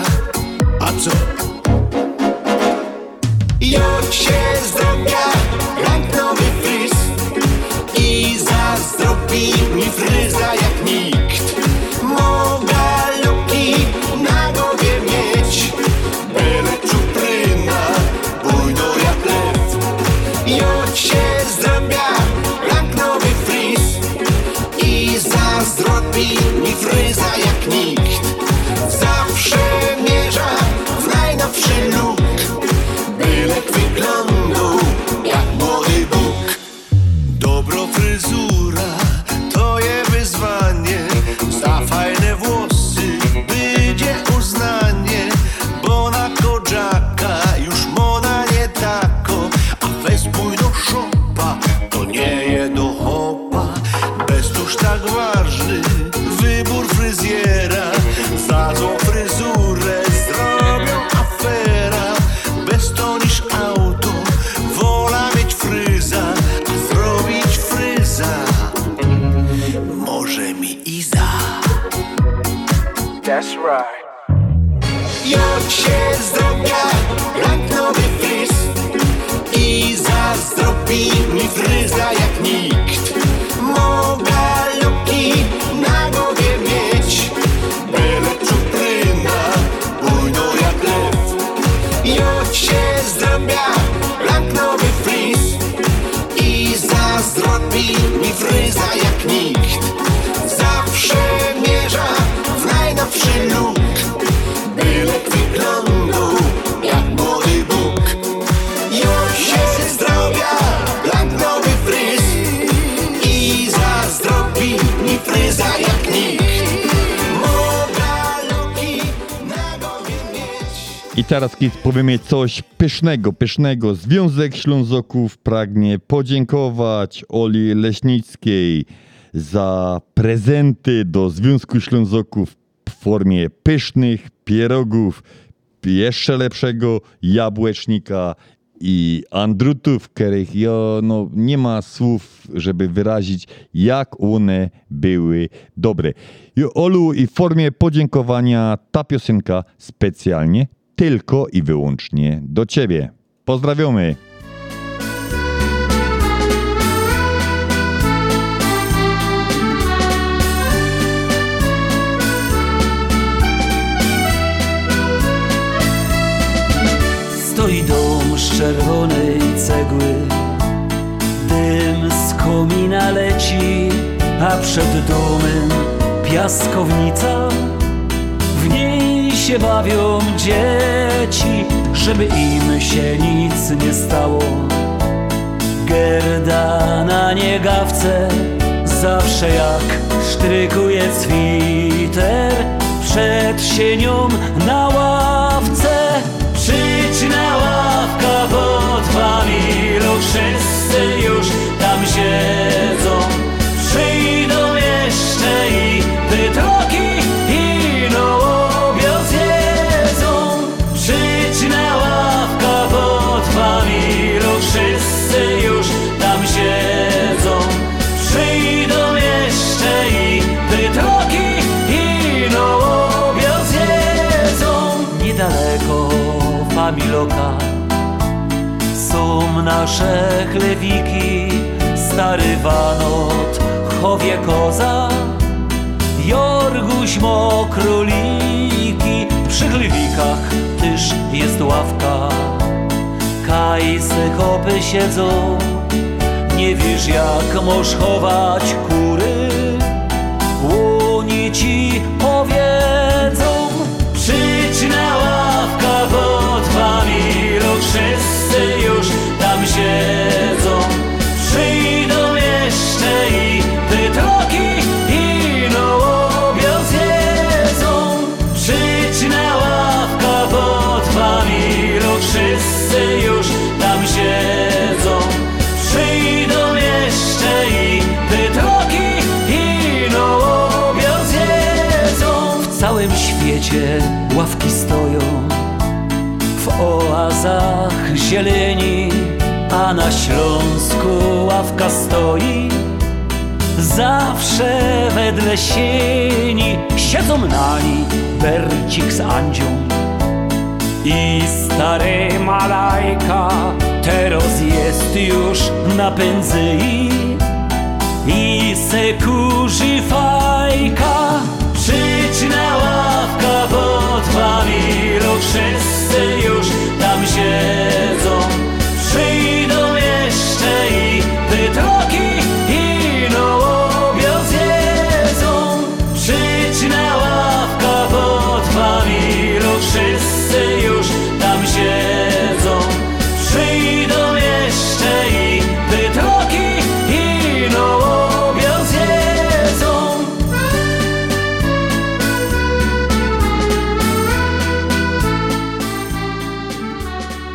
A co? Jodź się zdrowia, ważny wybór fryzjera Za złą fryzurę zrobią afera. Bez to niż auto Wola mieć fryza A zrobić fryza. Może mi Iza. That's right. Jodź się zazdrobi mi fryza jak nikt. Zawsze mierza w najnowszy look I teraz kiedy powiemy coś pysznego, pysznego. Związek Ślązoków pragnie podziękować Oli Leśnickiej za prezenty do Związku Ślązoków w formie pysznych pierogów, jeszcze lepszego jabłecznika i andrutów, których ja, no, nie ma słów, żeby wyrazić, jak one były dobre. I Olu, i w formie podziękowania ta piosenka specjalnie tylko i wyłącznie do Ciebie. Pozdrawiamy! Stoi dom z czerwonej cegły Dym z komina leci A przed domem piaskownica się bawią dzieci Żeby im się nic nie stało. Gerda na niegawce Zawsze jak sztrykuje switer Przed sienią na ławce Przyjdź na ławka pod familią Wszyscy już tam siedzą. Przyjdą jeszcze i pytroki familoka są nasze chlewiki, stary wanot, chowie koza, jorguś mokroliki, przy chlewikach też jest ławka. Kajse chopy siedzą, nie wiesz jak możesz chować kury, łoni ci siedzą. Przyjdą jeszcze i pytroki i nołobiot zjedzą. Przyjdź na ławka pod familią, wszyscy już tam siedzą. Przyjdą jeszcze i pytroki i nołobiot zjedzą. W całym świecie ławki stoją w oazach zieleni, a na Śląsku ławka stoi. Zawsze wedle sieni siedzą na niej Bercik z Andzią i stary Malajka teraz jest już na pędzyi i se kurzy fajka. Przyjdź na ławka pod familią, wszyscy już tam siedzą.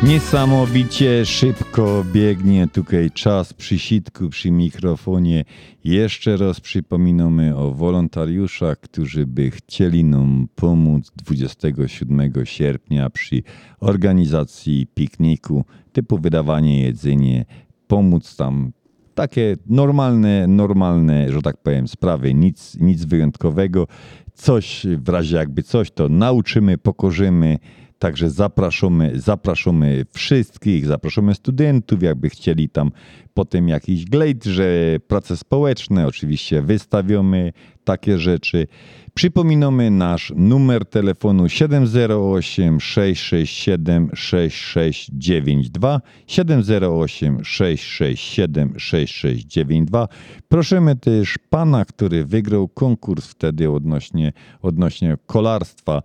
Niesamowicie szybko biegnie tutaj czas przy sitku, przy mikrofonie. Jeszcze raz przypominamy o wolontariuszach, którzy by chcieli nam pomóc 27 sierpnia przy organizacji pikniku, typu wydawanie jedzenie, pomóc tam takie normalne, normalne, że tak powiem, sprawy, nic, nic wyjątkowego. Coś w razie jakby coś, to nauczymy, pokorzymy. Także zapraszamy, zapraszamy wszystkich, zapraszamy studentów, jakby chcieli tam potem jakiś glejt, że prace społeczne, oczywiście wystawiamy takie rzeczy. Przypominamy nasz numer telefonu 708 667 6692 708 667 6692. Prosimy też pana, który wygrał konkurs wtedy odnośnie, odnośnie kolarstwa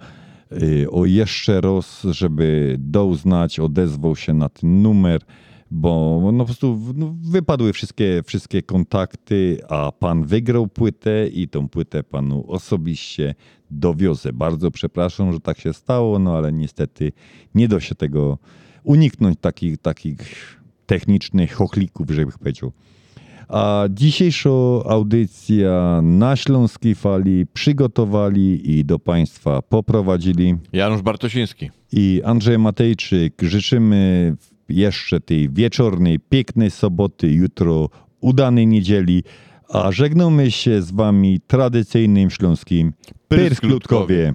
o jeszcze raz, żeby doznać, odezwał się na ten numer. bo no, po prostu no, wypadły wszystkie, wszystkie kontakty, a pan wygrał płytę i tą płytę panu osobiście dowiozę. Bardzo przepraszam, że tak się stało, no ale niestety nie da się tego uniknąć takich, takich technicznych chochlików, żeby powiedział. A dzisiejsza audycja na Śląskiej Fali przygotowali i do Państwa poprowadzili Janusz Bartosiński i Andrzej Matejczyk. Życzymy jeszcze tej wieczornej, pięknej soboty, jutro udanej niedzieli, a żegnamy się z Wami tradycyjnym śląskim Pyrskutkowie.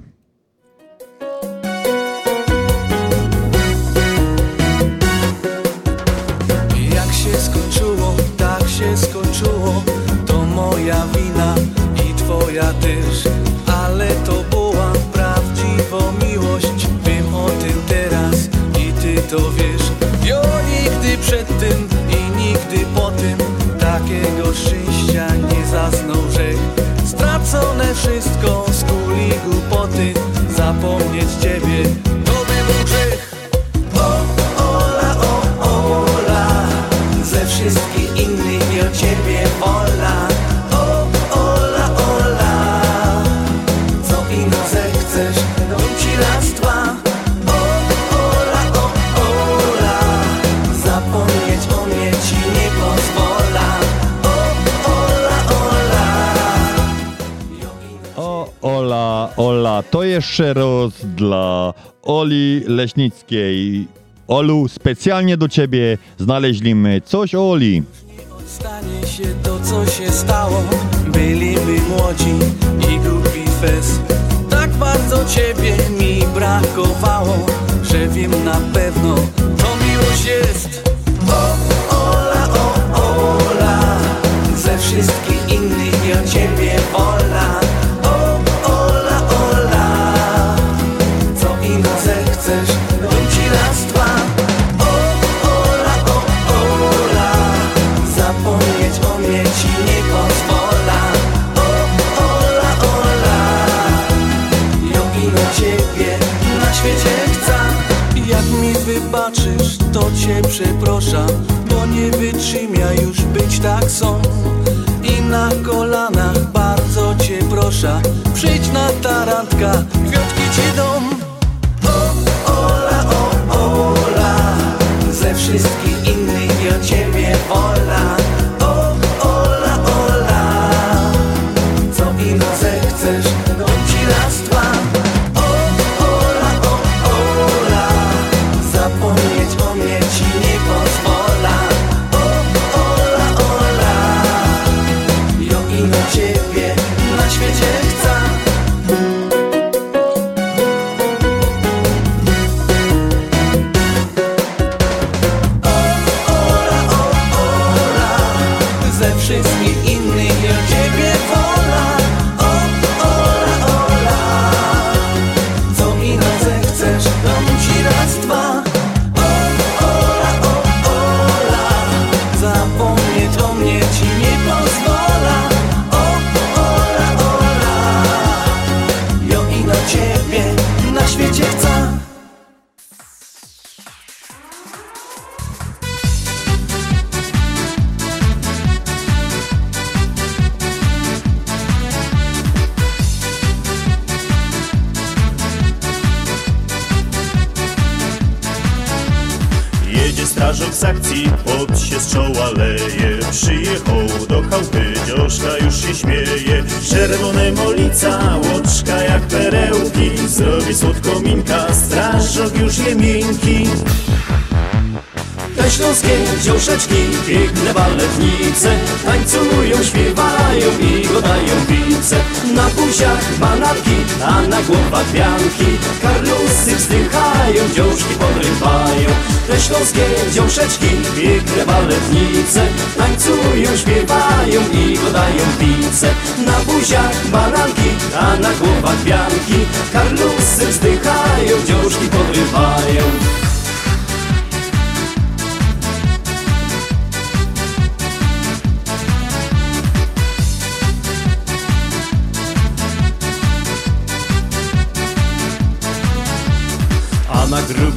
Moja wina i twoja też Ale to była prawdziwa miłość. Wiem o tym teraz i ty to wiesz. Jo nigdy przed tym i nigdy po tym Takiego szczęścia nie zaznał rzek Stracone wszystko z kuli głupoty. Zapomnieć ciebie to by był grzech. O, Ola, o, Ola Ze wszystkich innych o ciebie wola Ola, Ola, to jeszcze raz dla Oli Leśnickiej. Olu, specjalnie do ciebie znaleźliśmy. Coś o Oli. Stanie się to, co się stało. Byliby młodzi i głupi fest. Tak bardzo ciebie mi brakowało Że wiem na pewno, to miłość jest. O, Ola, o, Ola Ze wszystkich innych o ciebie wola cię przeproszam Bo nie wytrzymia już być tak są. I na kolanach bardzo cię proszę Przyjdź na tarantka, kwiatki ci dom. O, Ola, o, Ola Ze wszystkich baletnice Tańcują, śpiewają i godają pice Na buziach bananki, a na głowach wianki Karlusy wzdychają, dziążki podrywają. Te śląskie dziąszeczki, piękne baletnice. Tańcują, śpiewają i godają pice Na buziach bananki, a na głowach wianki Karlusy wzdychają, dziążki podrywają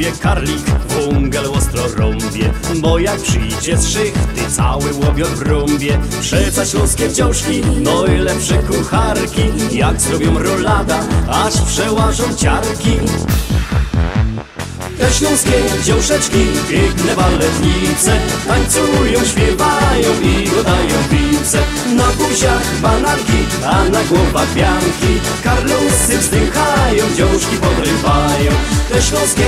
Grubie karlik, wągel ostro rąbie Bo jak przyjdzie z szychty, cały łobiot w rąbie Przeca śląskie wciążki, no i lepsze kucharki Jak zrobią rolada, aż przełażą ciarki. Te śląskie dziąszeczki, piękne baletnice Tańcują, śpiewają i dodają pince Na buziach bananki, a na głowach pianki Karlusy wzdychają, dziążki podrywają. Te śląskie